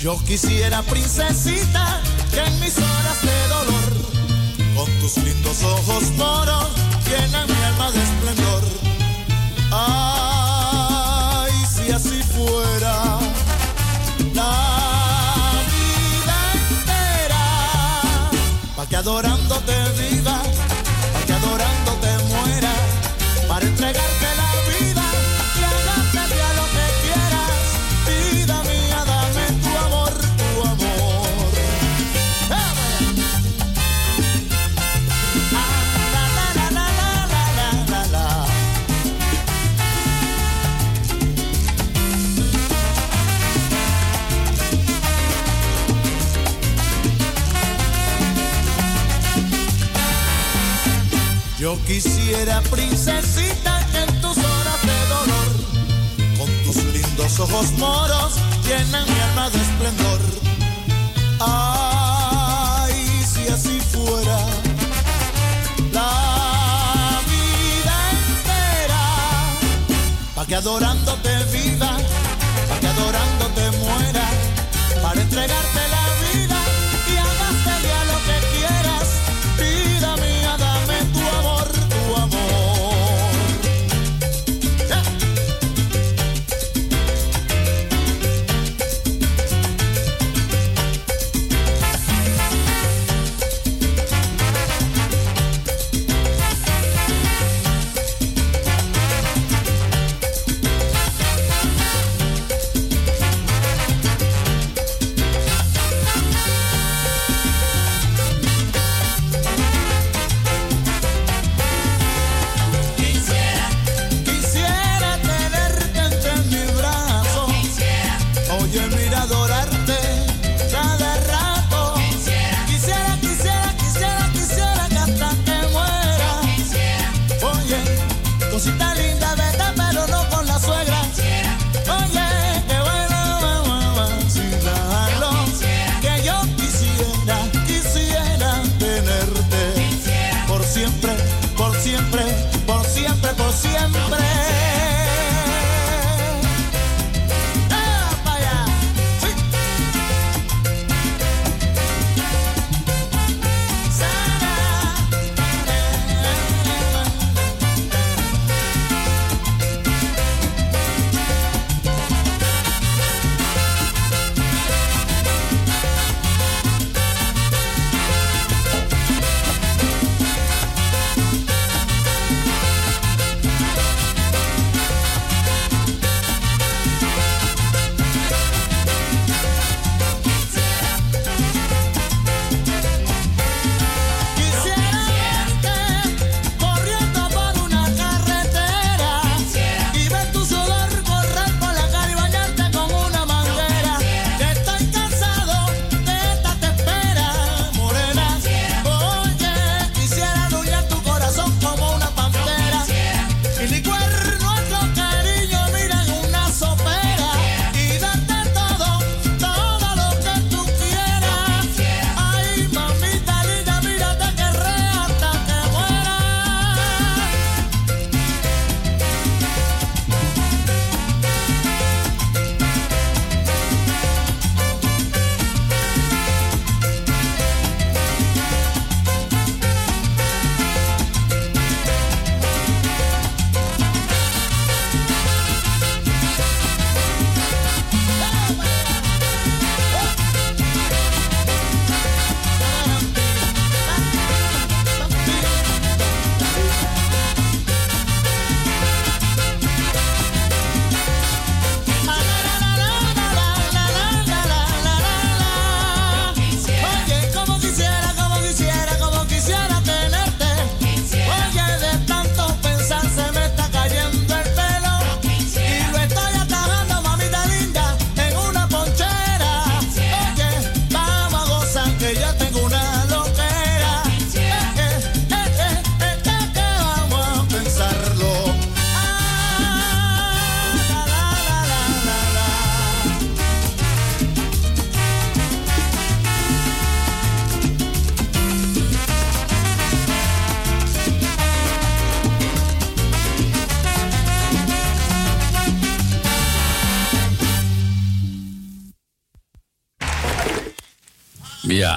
Yo quisiera, princesita, que en mis horas de tus lindos ojos moros, llenan mi alma de esplendor. Ay, si así fuera. La vida entera Pa' que adorándote viva, pa' que adorándote muera, para entregarte Yo quisiera, princesita, que en tus horas de dolor, con tus lindos ojos moros, llenan mi alma de esplendor. Ay, si así fuera la vida entera, pa' que adorándote viva,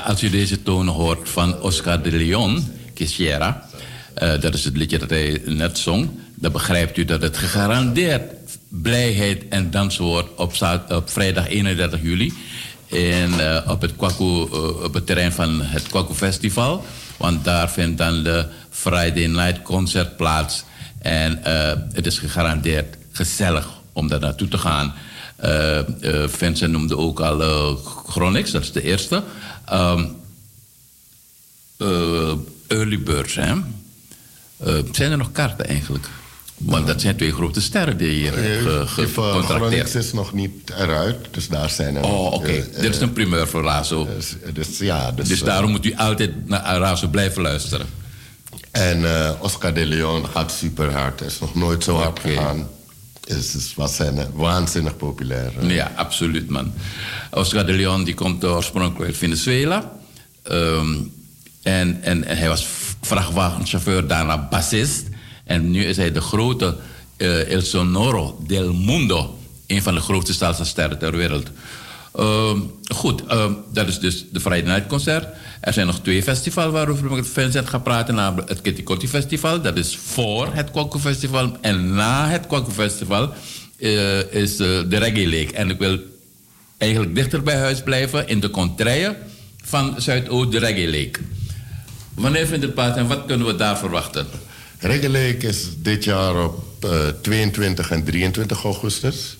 als u deze tonen hoort van Oscar de Leon, Quisiera, eh, dat is het liedje dat hij net zong, dan begrijpt u dat het gegarandeerd blijheid en dansen wordt op, op vrijdag 31 juli. En, eh, op, het Kwaku, eh, op het terrein van het Kwaku Festival. Want daar vindt dan de Friday Night Concert plaats. En het is gegarandeerd gezellig om daar naartoe te gaan. Vincent noemde ook al Gronix, dat is de eerste. Eh, early birds, hè? Eh, zijn er nog kaarten eigenlijk? Want dat zijn twee grote sterren die hier Eh, ge- gecontracteerd is nog niet eruit, dus daar zijn er... Oh, oké. eh, Dit is een primeur voor Razo. Dus, dus ja, dus, Dus daarom moet u altijd naar Razo blijven luisteren. En Oscar de Leon gaat super hard. Hij is nog nooit zo hard gegaan. Is, is, was zijn, waanzinnig populair. Ja, absoluut, man. Oscar de Leon die komt oorspronkelijk uit Venezuela. Ehm, en, en, hij was vrachtwagenchauffeur, daarna bassist. En nu is hij de grote eh, El Sonoro del Mundo. Een van de grootste salsa-sterren ter wereld. Ehm, goed, ehm, dat is dus de Friday Night Concert. Er zijn nog twee festivals waarover ik met Vincent ga praten. Namelijk het Kitty Festival. Dat is voor het Kwaku Festival. En na het Kwaku Festival eh, is eh, de Reggae Lake. En ik wil eigenlijk dichter bij huis blijven in de contraille van Zuidoost, de Reggae Lake. Wanneer vindt het plaats en wat kunnen we daar verwachten? Reggae Lake is dit jaar op eh, 22 en 23 augustus.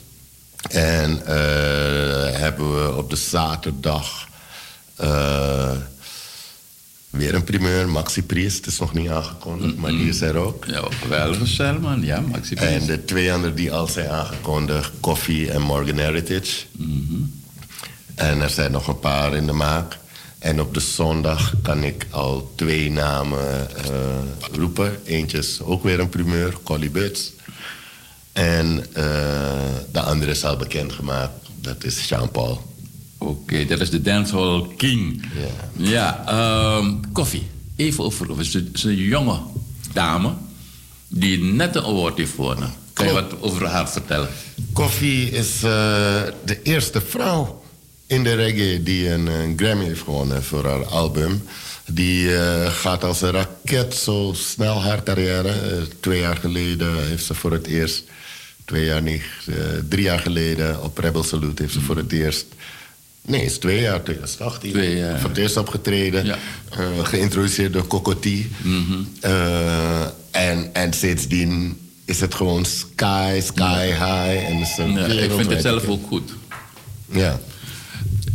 En eh, hebben we op de zaterdag eh, weer een primeur. Maxi Priest is nog niet aangekondigd, maar die is er ook. Ja, geweldige man. Ja, Maxi Priest. En de twee anderen die al zijn aangekondigd, Coffee en Morgan Heritage. En er zijn nog een paar in de maak. En op de zondag kan ik al twee namen eh, roepen. Eentje is ook weer een primeur, Collie Buts. En eh, de andere is al bekendgemaakt. Dat is Jean-Paul. Oké, dat is de Dancehall King. Ja. Ja, ehm, koffie. Even over. Het is een- het is een jonge dame die net een award heeft gewonnen. Kan je wat over haar vertellen? Koffie is eh, de eerste vrouw in de reggae die een, een Grammy heeft gewonnen voor haar album. Die eh, gaat als een raket zo snel haar carrière. Eh, twee jaar geleden heeft ze voor het eerst, twee jaar niet, drie jaar geleden op Rebel Salute heeft ze voor het eerst. Nee, het is twee jaar, 2018. Twee jaar. Voor het eerst opgetreden. eh, geïntroduceerd door Cocotie. Eh, en, en sindsdien is het gewoon sky, sky high. En is een Ja, ik vind het zelf ook goed. Ja.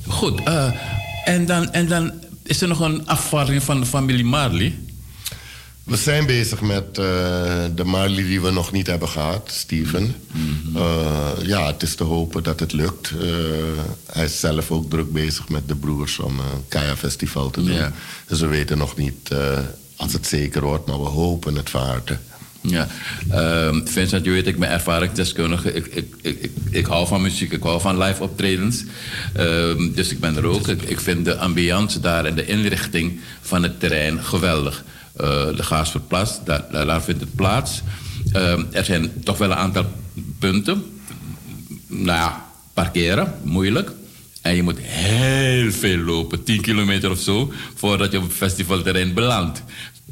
Goed, eh, en, dan, en dan is er nog een afvaring van de familie Marley. We zijn bezig met eh, de Marley die we nog niet hebben gehad, Steven. Mhm. Eh, ja, het is te hopen dat het lukt. Eh, hij is zelf ook druk bezig met de broers om een Kaya Festival te doen. Ja. Dus we weten nog niet als het zeker wordt, maar we hopen het van harte. Ja, Ehm, Vincent, je weet, ik ben ervaringsdeskundige. Ik, ik, ik, ik, ik hou van muziek, ik hou van live optredens. Ehm, dus ik ben er ook. Ik, ik vind de ambiance daar en de inrichting van het terrein geweldig. Eh, de Gaasverplas, daar, vindt het plaats. Ehm, er zijn toch wel een aantal punten. Nou ja, parkeren, moeilijk. En je moet heel veel lopen, 10 kilometer of zo, voordat je op het festivalterrein belandt.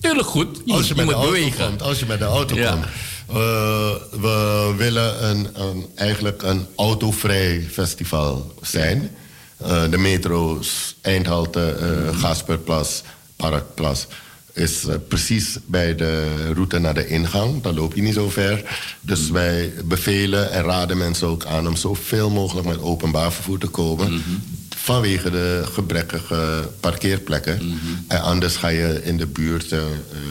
Tuurlijk goed, je, Als je, moet- je met de moet auto bewegen. komt, als je met de auto Ja. komt. Eh, we willen een, een, eigenlijk een autovrij festival zijn. Eh, de metro's, Eindhalte, eh Gasperplas, Parkplas... is eh, precies bij de route naar de ingang. Dan loop je niet zo ver. Dus wij bevelen en raden mensen ook aan... om zoveel mogelijk met openbaar vervoer te komen... vanwege de gebrekkige parkeerplekken. En anders ga je in de buurt eh,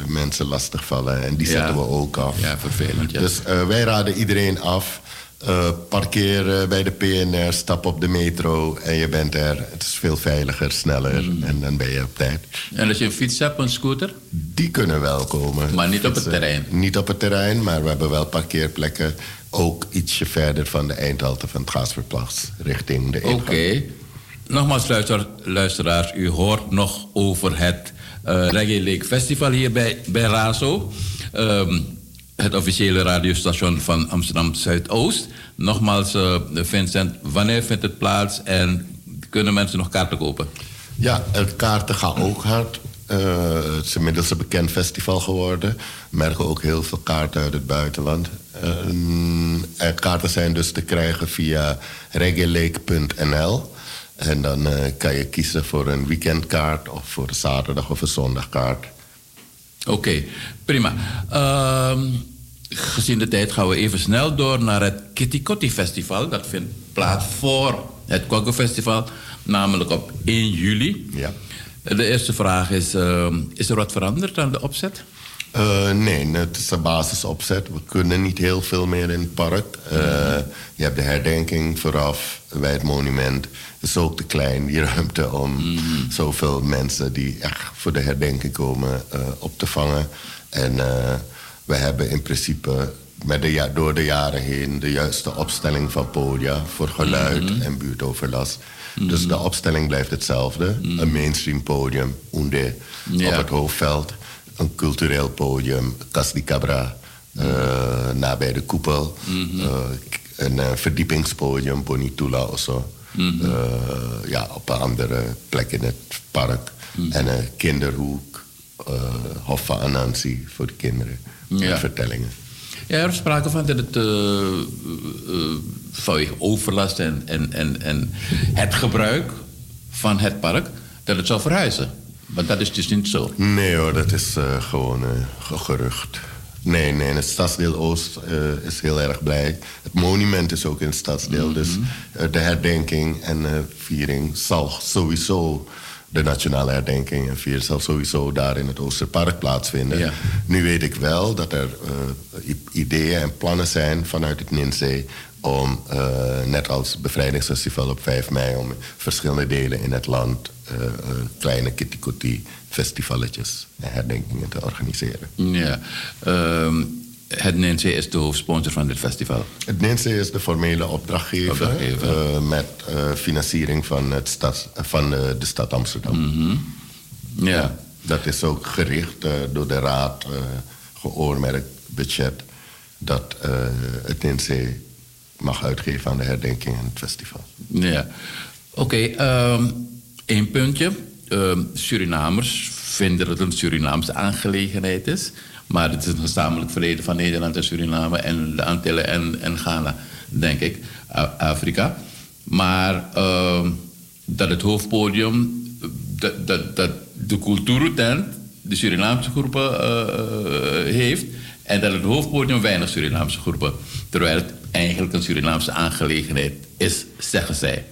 mensen lastigvallen. En die Ja. zetten we ook af. Ja, vervelend. Ja. Dus wij raden iedereen af. Eh, parkeer eh, bij de PNR, stap op de metro en je bent er. Het is veel veiliger, sneller en dan ben je op tijd. En als je een fiets hebt, een scooter? Die kunnen wel komen. Maar niet op het terrein? Niet op het terrein, maar we hebben wel parkeerplekken. Ook ietsje verder van de eindhalte van het Gaasverplas, richting de Oké. ingang. Nogmaals, luister, luisteraars, u hoort nog over het eh Reggae Lake Festival hier bij, bij Razo. Ehm, het officiële radiostation van Amsterdam Zuidoost. Nogmaals, eh, Vincent, wanneer vindt het plaats en kunnen mensen nog kaarten kopen? Ja, het kaarten gaan ook hard. Eh, het is inmiddels een bekend festival geworden. We merken ook heel veel kaarten uit het buitenland. Eh, en kaarten zijn dus te krijgen via reggaelake.nl. En dan eh, kan je kiezen voor een weekendkaart of voor een zaterdag of een zondagkaart. Oké, prima. Ehm, gezien de tijd gaan we even snel door naar het Kitty Kotti Festival. Dat vindt plaats voor het Kwaku Festival, namelijk op 1 juli. Ja. De eerste vraag is, ehm, is er wat veranderd aan de opzet? Eh, nee, het is een basisopzet. We kunnen niet heel veel meer in het park. Eh, Je hebt de herdenking vooraf bij het monument. Het is ook te klein, die ruimte om zoveel mensen die echt voor de herdenking komen eh, op te vangen. En eh, we hebben in principe met de door de jaren heen de juiste opstelling van podia voor geluid en buurtoverlast. Dus de opstelling blijft hetzelfde. Een mainstream podium, Oende, Ja. op het hoofdveld een cultureel podium, Cas di Cabra, eh, nabij de koepel. Eh, een verdiepingspodium, Bonitula of zo. Mhm. Ja, op een andere plek in het park. En een kinderhoek, Hof van Anansi voor de kinderen. Ja. Met vertellingen. Ja, er is sprake van dat het eh, eh, vanwege overlast en, en, en, en het gebruik van het park, dat het zou verhuizen. Maar dat is dus niet zo. Nee hoor, dat is eh, gewoon eh, ge- gerucht. Nee, nee, het stadsdeel Oost eh, is heel erg blij. Het monument is ook in het stadsdeel. Dus eh, de herdenking en eh, viering zal sowieso... de nationale herdenking en viering zal sowieso daar in het Oosterpark plaatsvinden. Ja. Nu weet ik wel dat er eh, ideeën en plannen zijn vanuit het NINSE... om, eh, net als Bevrijdingsfestival op 5 mei, om verschillende delen in het land eh, kleine kitty festivaletjes en herdenkingen te organiseren. Ja. Ehm, het NNC is de hoofdsponsor van dit festival. Het NINSE is de formele opdrachtgever, Opdrachtgever. eh, met eh, financiering van, het van eh, de stad Amsterdam. Mhm. Ja. Dat is ook gericht door de raad, geoormerkt budget, dat het NINSE mag uitgeven aan de herdenking en het festival. Ja. Oké, ehm één puntje. Ehm, Surinamers vinden dat het een Surinaamse aangelegenheid is. Maar het is een gezamenlijk verleden van Nederland en Suriname en de Antillen en, en Ghana, denk ik, Afrika. Maar ehm, dat het hoofdpodium, dat, dat, dat de cultuurtent de Surinaamse groepen eh, eh, heeft. En dat het hoofdpodium weinig Surinaamse groepen. Terwijl het eigenlijk een Surinaamse aangelegenheid is, zeggen zij.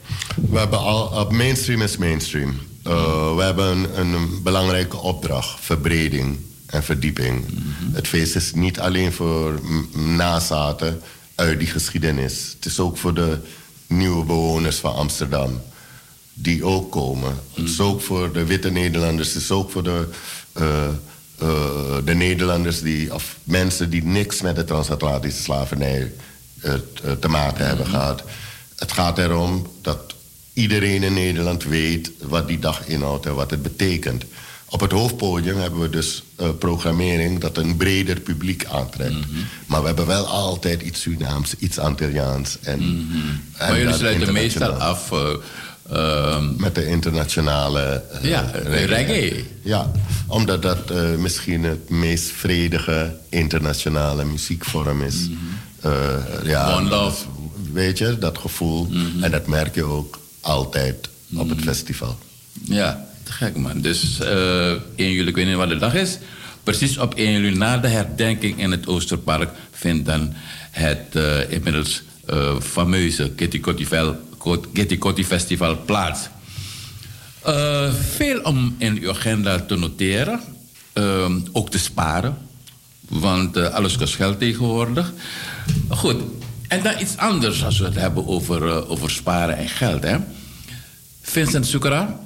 We hebben al, mainstream is mainstream. Uh, We hebben een, een belangrijke opdracht, verbreding en verdieping. Het feest is niet alleen voor nazaten uit die geschiedenis. Het is ook voor de nieuwe bewoners van Amsterdam. Die ook komen. Het is ook voor de witte Nederlanders. Het is ook voor de, eh, eh, de Nederlanders die, of mensen die niks met de transatlantische slavernij eh, te maken hebben gehad. Het gaat erom dat iedereen in Nederland weet wat die dag inhoudt en wat het betekent. Op het hoofdpodium hebben we dus eh, programmering dat een breder publiek aantrekt. Maar we hebben wel altijd iets Surinaams, iets Antilliaans. En, en Maar jullie sluiten meestal af. eh, ehm, Met de internationale eh, Ja, reggae. Ja, omdat dat misschien het meest vredige internationale muziekvorm is. Eh, ja, Mhm. One love. Weet je, dat gevoel. Mhm. En dat merk je ook altijd op het festival. Ja, te gek man. Dus eh 1 juli, ik weet niet wat de dag is. Precies op 1 juli na de herdenking in het Oosterpark vindt dan het eh, inmiddels eh, fameuze Kitty Kotti Festival plaats. Eh, veel om in uw agenda te noteren, ook te sparen, want alles kost geld tegenwoordig. Goed, en dan iets anders als we het hebben over, over sparen en geld. Hè? Vincent Soekera,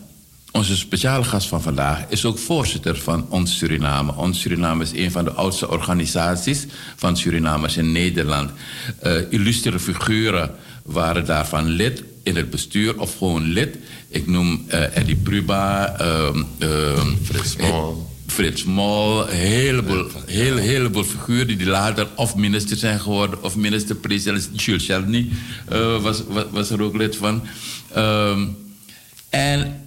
onze speciale gast van vandaag, is ook voorzitter van Ons Suriname. Ons Suriname is een van de oudste organisaties van Surinamers in Nederland. Eh illustere figuren waren daarvan lid in het bestuur of gewoon lid. Ik noem eh Eddie Pruba, ehm, Frits Mol. Frits Mol, een heleboel, heel, heleboel figuren die later of minister zijn geworden of minister-president. Jules Chalny was, was, was er ook lid van. Ehm, en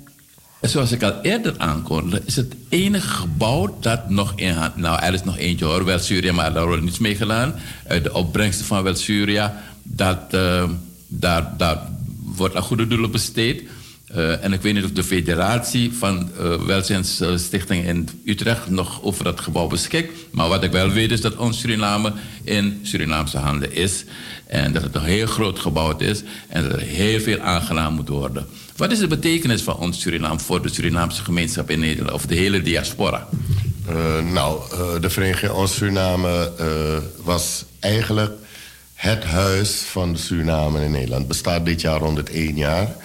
zoals ik al eerder aankondigde, is het enige gebouw dat nog in hand... Nou, er is nog eentje hoor, Wel Syria, maar daar wordt niets mee gedaan. Uit de opbrengsten van Wel Syria, dat, eh, daar, daar wordt aan goede doelen besteed. Eh, en ik weet niet of de federatie van eh welzijnsstichting in Utrecht nog over dat gebouw beschikt. Maar wat ik wel weet is dat ons Suriname in Surinaamse handen is. En dat het een heel groot gebouw is. En dat er heel veel aangedaan moet worden. Wat is de betekenis van ons Suriname voor de Surinaamse gemeenschap in Nederland? Of de hele diaspora? Eh, nou, eh, de Vereniging Ons Suriname eh, was eigenlijk het huis van de Suriname in Nederland. Bestaat dit jaar 101 jaar.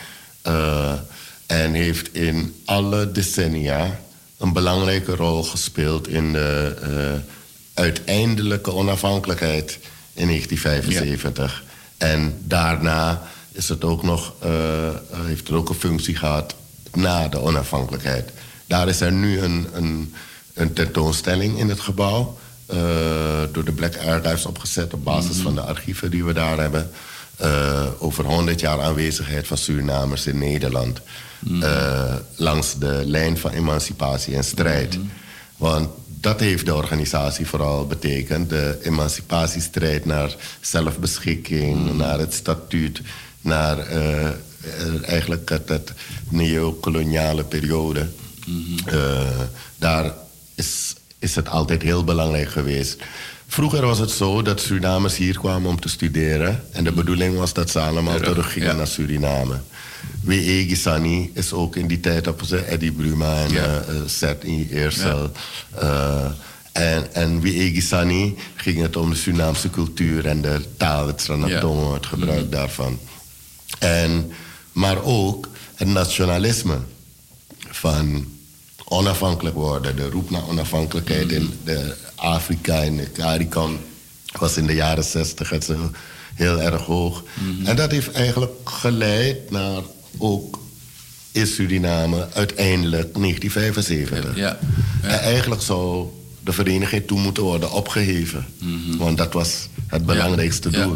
en heeft in alle decennia een belangrijke rol gespeeld in de uiteindelijke onafhankelijkheid in 1975. En daarna is het ook nog, eh, heeft het ook een functie gehad na de onafhankelijkheid. Daar is er nu een, een, een tentoonstelling in het gebouw. eh, door de Black Archives opgezet op basis van de archieven die we daar hebben. eh, over 100 jaar aanwezigheid van Surinamers in Nederland. eh, langs de lijn van emancipatie en strijd. Want dat heeft de organisatie vooral betekend. De emancipatiestrijd naar zelfbeschikking, naar het statuut, naar eh, eigenlijk het, het neocoloniale periode. Eh, daar is, is het altijd heel belangrijk geweest. Vroeger was het zo dat Surinamers hier kwamen om te studeren. En de bedoeling was dat ze allemaal teruggingen naar Suriname. W.E. Gisani is ook in die tijd op zijn Eddie Bruma en Ja. E. Eersel. Eh, En, en wie Egisani ging het om de Surinaamse cultuur en de taal, het Sranatongo, het gebruik daarvan. En, maar ook het nationalisme van onafhankelijk worden, de roep naar onafhankelijkheid in de Afrika en de CARICOM was in de jaren zestig het zo heel erg hoog. En dat heeft eigenlijk geleid naar ook in Suriname uiteindelijk 1975. Ja. En eigenlijk zou de vereniging toen moeten worden opgeheven. Want dat was het belangrijkste doel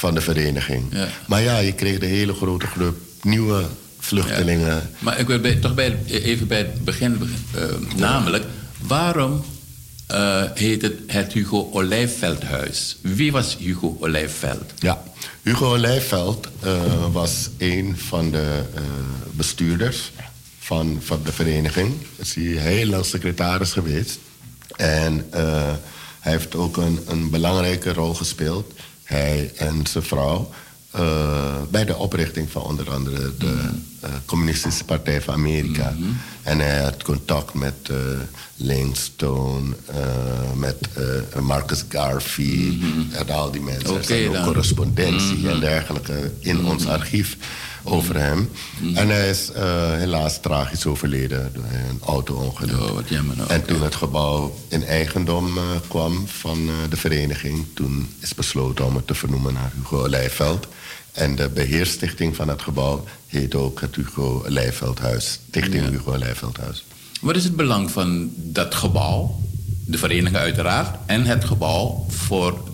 van de vereniging. Ja. Maar ja, je kreeg de hele grote groep nieuwe vluchtelingen. Maar ik wil bij, toch bij, even bij het begin, eh, namelijk, waarom eh, heet het het Hugo Olijfveldhuis? Wie was Hugo Olijfveld? Ja, Hugo Olijfveld eh, was een van de bestuurders van, van de vereniging. Is hij heel lang secretaris geweest. En hij heeft ook een, een belangrijke rol gespeeld, hij en zijn vrouw, eh, bij de oprichting van onder andere de eh, Communistische Partij van Amerika. En hij had contact met eh Livingstone, eh, met Marcus Garvey en al die mensen. er zijn ook correspondentie Mhm. en dergelijke in ons archief over hem. En hij is eh, helaas tragisch overleden door een auto-ongeluk. Oh, wat jammer. nou. En toen het gebouw in eigendom eh, kwam van eh, de vereniging... toen is besloten om het te vernoemen naar Hugo Olijfveld. En de beheerstichting van het gebouw heet ook het Hugo Olijfveldhuis. Stichting Ja. Hugo Olijfveldhuis. Wat is het belang van dat gebouw, de vereniging uiteraard, en het gebouw voor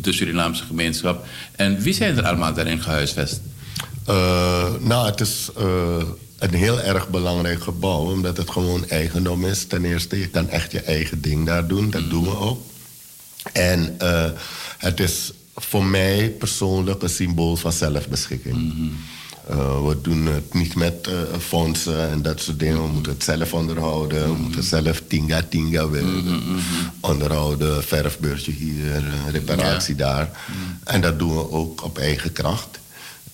de Surinaamse gemeenschap? En wie zijn er allemaal daarin gehuisvest? Eh, nou, het is eh, een heel erg belangrijk gebouw, omdat het gewoon eigendom is. Ten eerste, je kan echt je eigen ding daar doen. Dat doen we ook. En eh, het is voor mij persoonlijk een symbool van zelfbeschikking. We doen het niet met fondsen en dat soort dingen. We moeten het zelf onderhouden. We moeten zelf tinga tinga werken. Onderhouden, verfbeurtje hier, reparatie daar. En dat doen we ook op eigen kracht.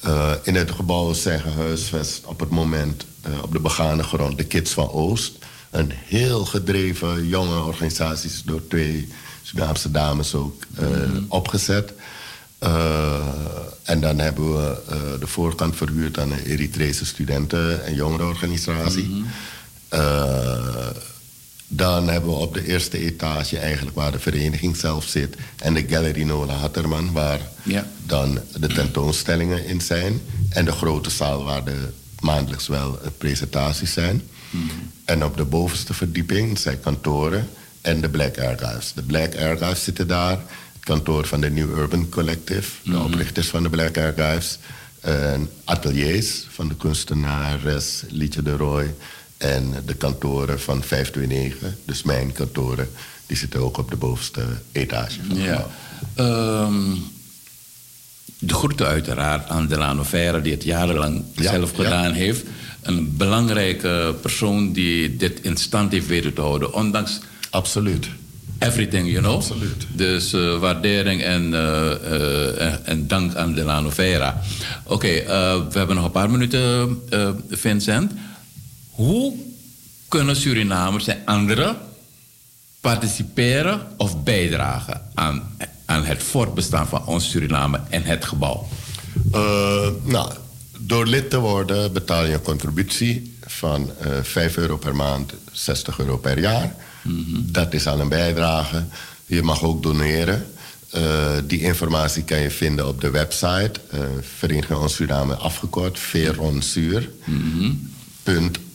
Eh, in het gebouw zijn gehuisvest op het moment eh, op de begane grond de Kids van Oost. Een heel gedreven jonge organisatie is door twee Surinaamse dames ook eh, opgezet. Eh, en dan hebben we de voorkant verhuurd aan een Eritrese studenten- en jongerenorganisatie. Eh, dan hebben we op de eerste etage, eigenlijk waar de vereniging zelf zit, en de Gallery Nola Hatterman, waar Ja. dan de tentoonstellingen in zijn. En de grote zaal waar de maandelijks wel presentaties zijn. En op de bovenste verdieping zijn kantoren en de Black Archives. De Black Archives zitten daar. Het kantoor van de New Urban Collective, de oprichters van de Black Archives. En ateliers van de kunstenares Lietje de Roy. En de kantoren van 529, dus mijn kantoren, die zitten ook op de bovenste etage. van Ja. Ehm, de groeten uiteraard aan Delano Vera, die het jarenlang Ja, zelf ja. gedaan heeft. Een belangrijke persoon die dit in stand heeft weten te houden, ondanks... Absoluut. Everything, you know? Absoluut. Dus eh, waardering en, eh, eh, en, en dank aan Delano Vera. Oké, we hebben nog een paar minuten, Vincent. Hoe kunnen Surinamers en anderen participeren of bijdragen aan, aan het voortbestaan van ons Suriname en het gebouw? Eh, nou, door lid te worden betaal je een contributie van eh 5 euro per maand, 60 euro per jaar. Dat is al een bijdrage. Je mag ook doneren. Eh, die informatie kan je vinden op de website eh Vereniging Ons Suriname afgekort, veronsuur.org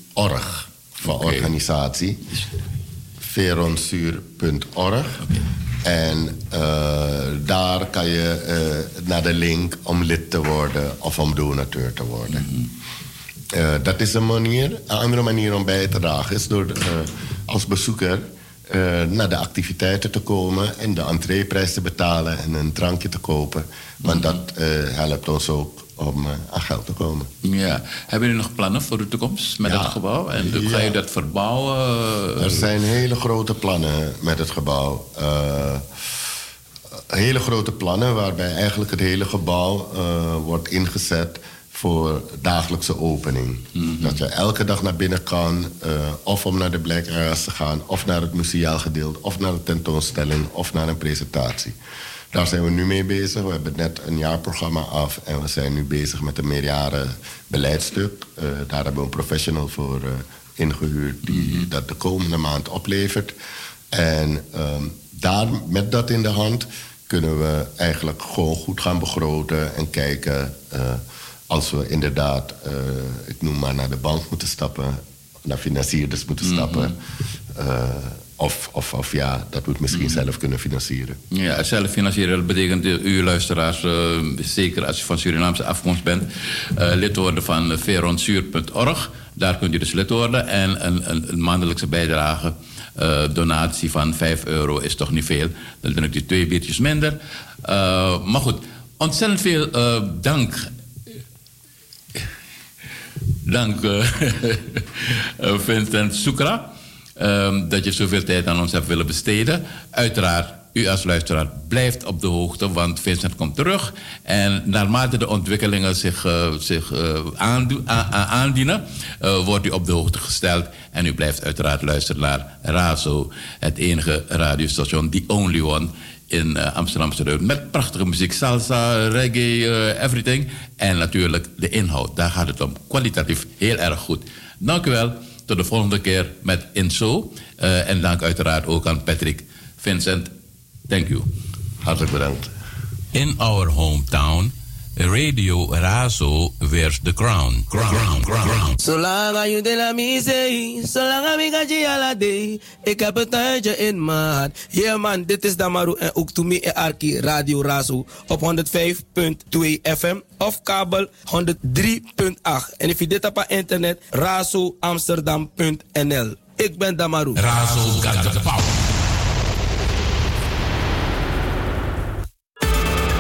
van organisatie. veronsuur.org. En eh, daar kan je eh, naar de link om lid te worden of om donateur te worden. Eh, dat is een manier. Een andere manier om bij te dragen is door als bezoeker naar de activiteiten te komen en de entreeprijs te betalen en een drankje te kopen. Want dat eh, helpt ons ook om eh, aan geld te komen. Ja. Hebben jullie nog plannen voor de toekomst met Ja. het gebouw? En hoe ga je dat verbouwen? Er zijn hele grote plannen met het gebouw. Eh, hele grote plannen waarbij eigenlijk het hele gebouw eh, wordt ingezet voor dagelijkse opening. Dat je elke dag naar binnen kan, of om naar de Black Areas te gaan, of naar het museaal gedeelte, of naar een tentoonstelling, of naar een presentatie. Daar zijn we nu mee bezig. We hebben net een jaarprogramma af en we zijn nu bezig met een meerjaren beleidstuk. Eh, daar hebben we een professional voor eh, ingehuurd die dat de komende maand oplevert. En ehm, daar, met dat in de hand kunnen we eigenlijk gewoon goed gaan begroten en kijken eh, als we inderdaad, ik noem maar, naar de bank moeten stappen, naar financierders moeten stappen. Eh, of, of, of ja, dat het misschien zelf kunnen financieren. Ja, zelf financieren dat betekent uh, u luisteraars, eh, zeker als je van Surinaamse afkomst bent, eh, lid worden van veronsuur.org. Daar kunt u dus lid worden en een, een, een maandelijkse bijdrage. eh, donatie van 5 euro is toch niet veel. Dan ben ik die twee biertjes minder. Eh, maar goed, ontzettend veel eh, dank. Dank, eh, eh, Vincent Soekra. Ehm, dat je zoveel tijd aan ons hebt willen besteden. Uiteraard, u als luisteraar blijft op de hoogte, want Vincent komt terug. En naarmate de ontwikkelingen zich, eh, zich eh, aandienen, eh, wordt u op de hoogte gesteld. En u blijft uiteraard luisteren naar Razo, het enige radiostation, the only one in Amsterdam. Met prachtige muziek, salsa, reggae, everything. En natuurlijk de inhoud, daar gaat het om. Kwalitatief heel erg goed. Dank u wel. De volgende keer met Inso. Eh, en dank uiteraard ook aan Patrick Vincent. Thank you. Hartelijk bedankt. In our hometown, Radio Razo wears the crown. Crown, crown, crown. Zolang aan de la misee, zolang aan ik ala day. Ik heb een tijdje in hart. Yeah man, dit is Damaru en ook to me en Arki Radio Razo op 105.2 FM of kabel 103.8. En if je dit op internet, razoamsterdam.nl. Ik ben Damaru. Razo power.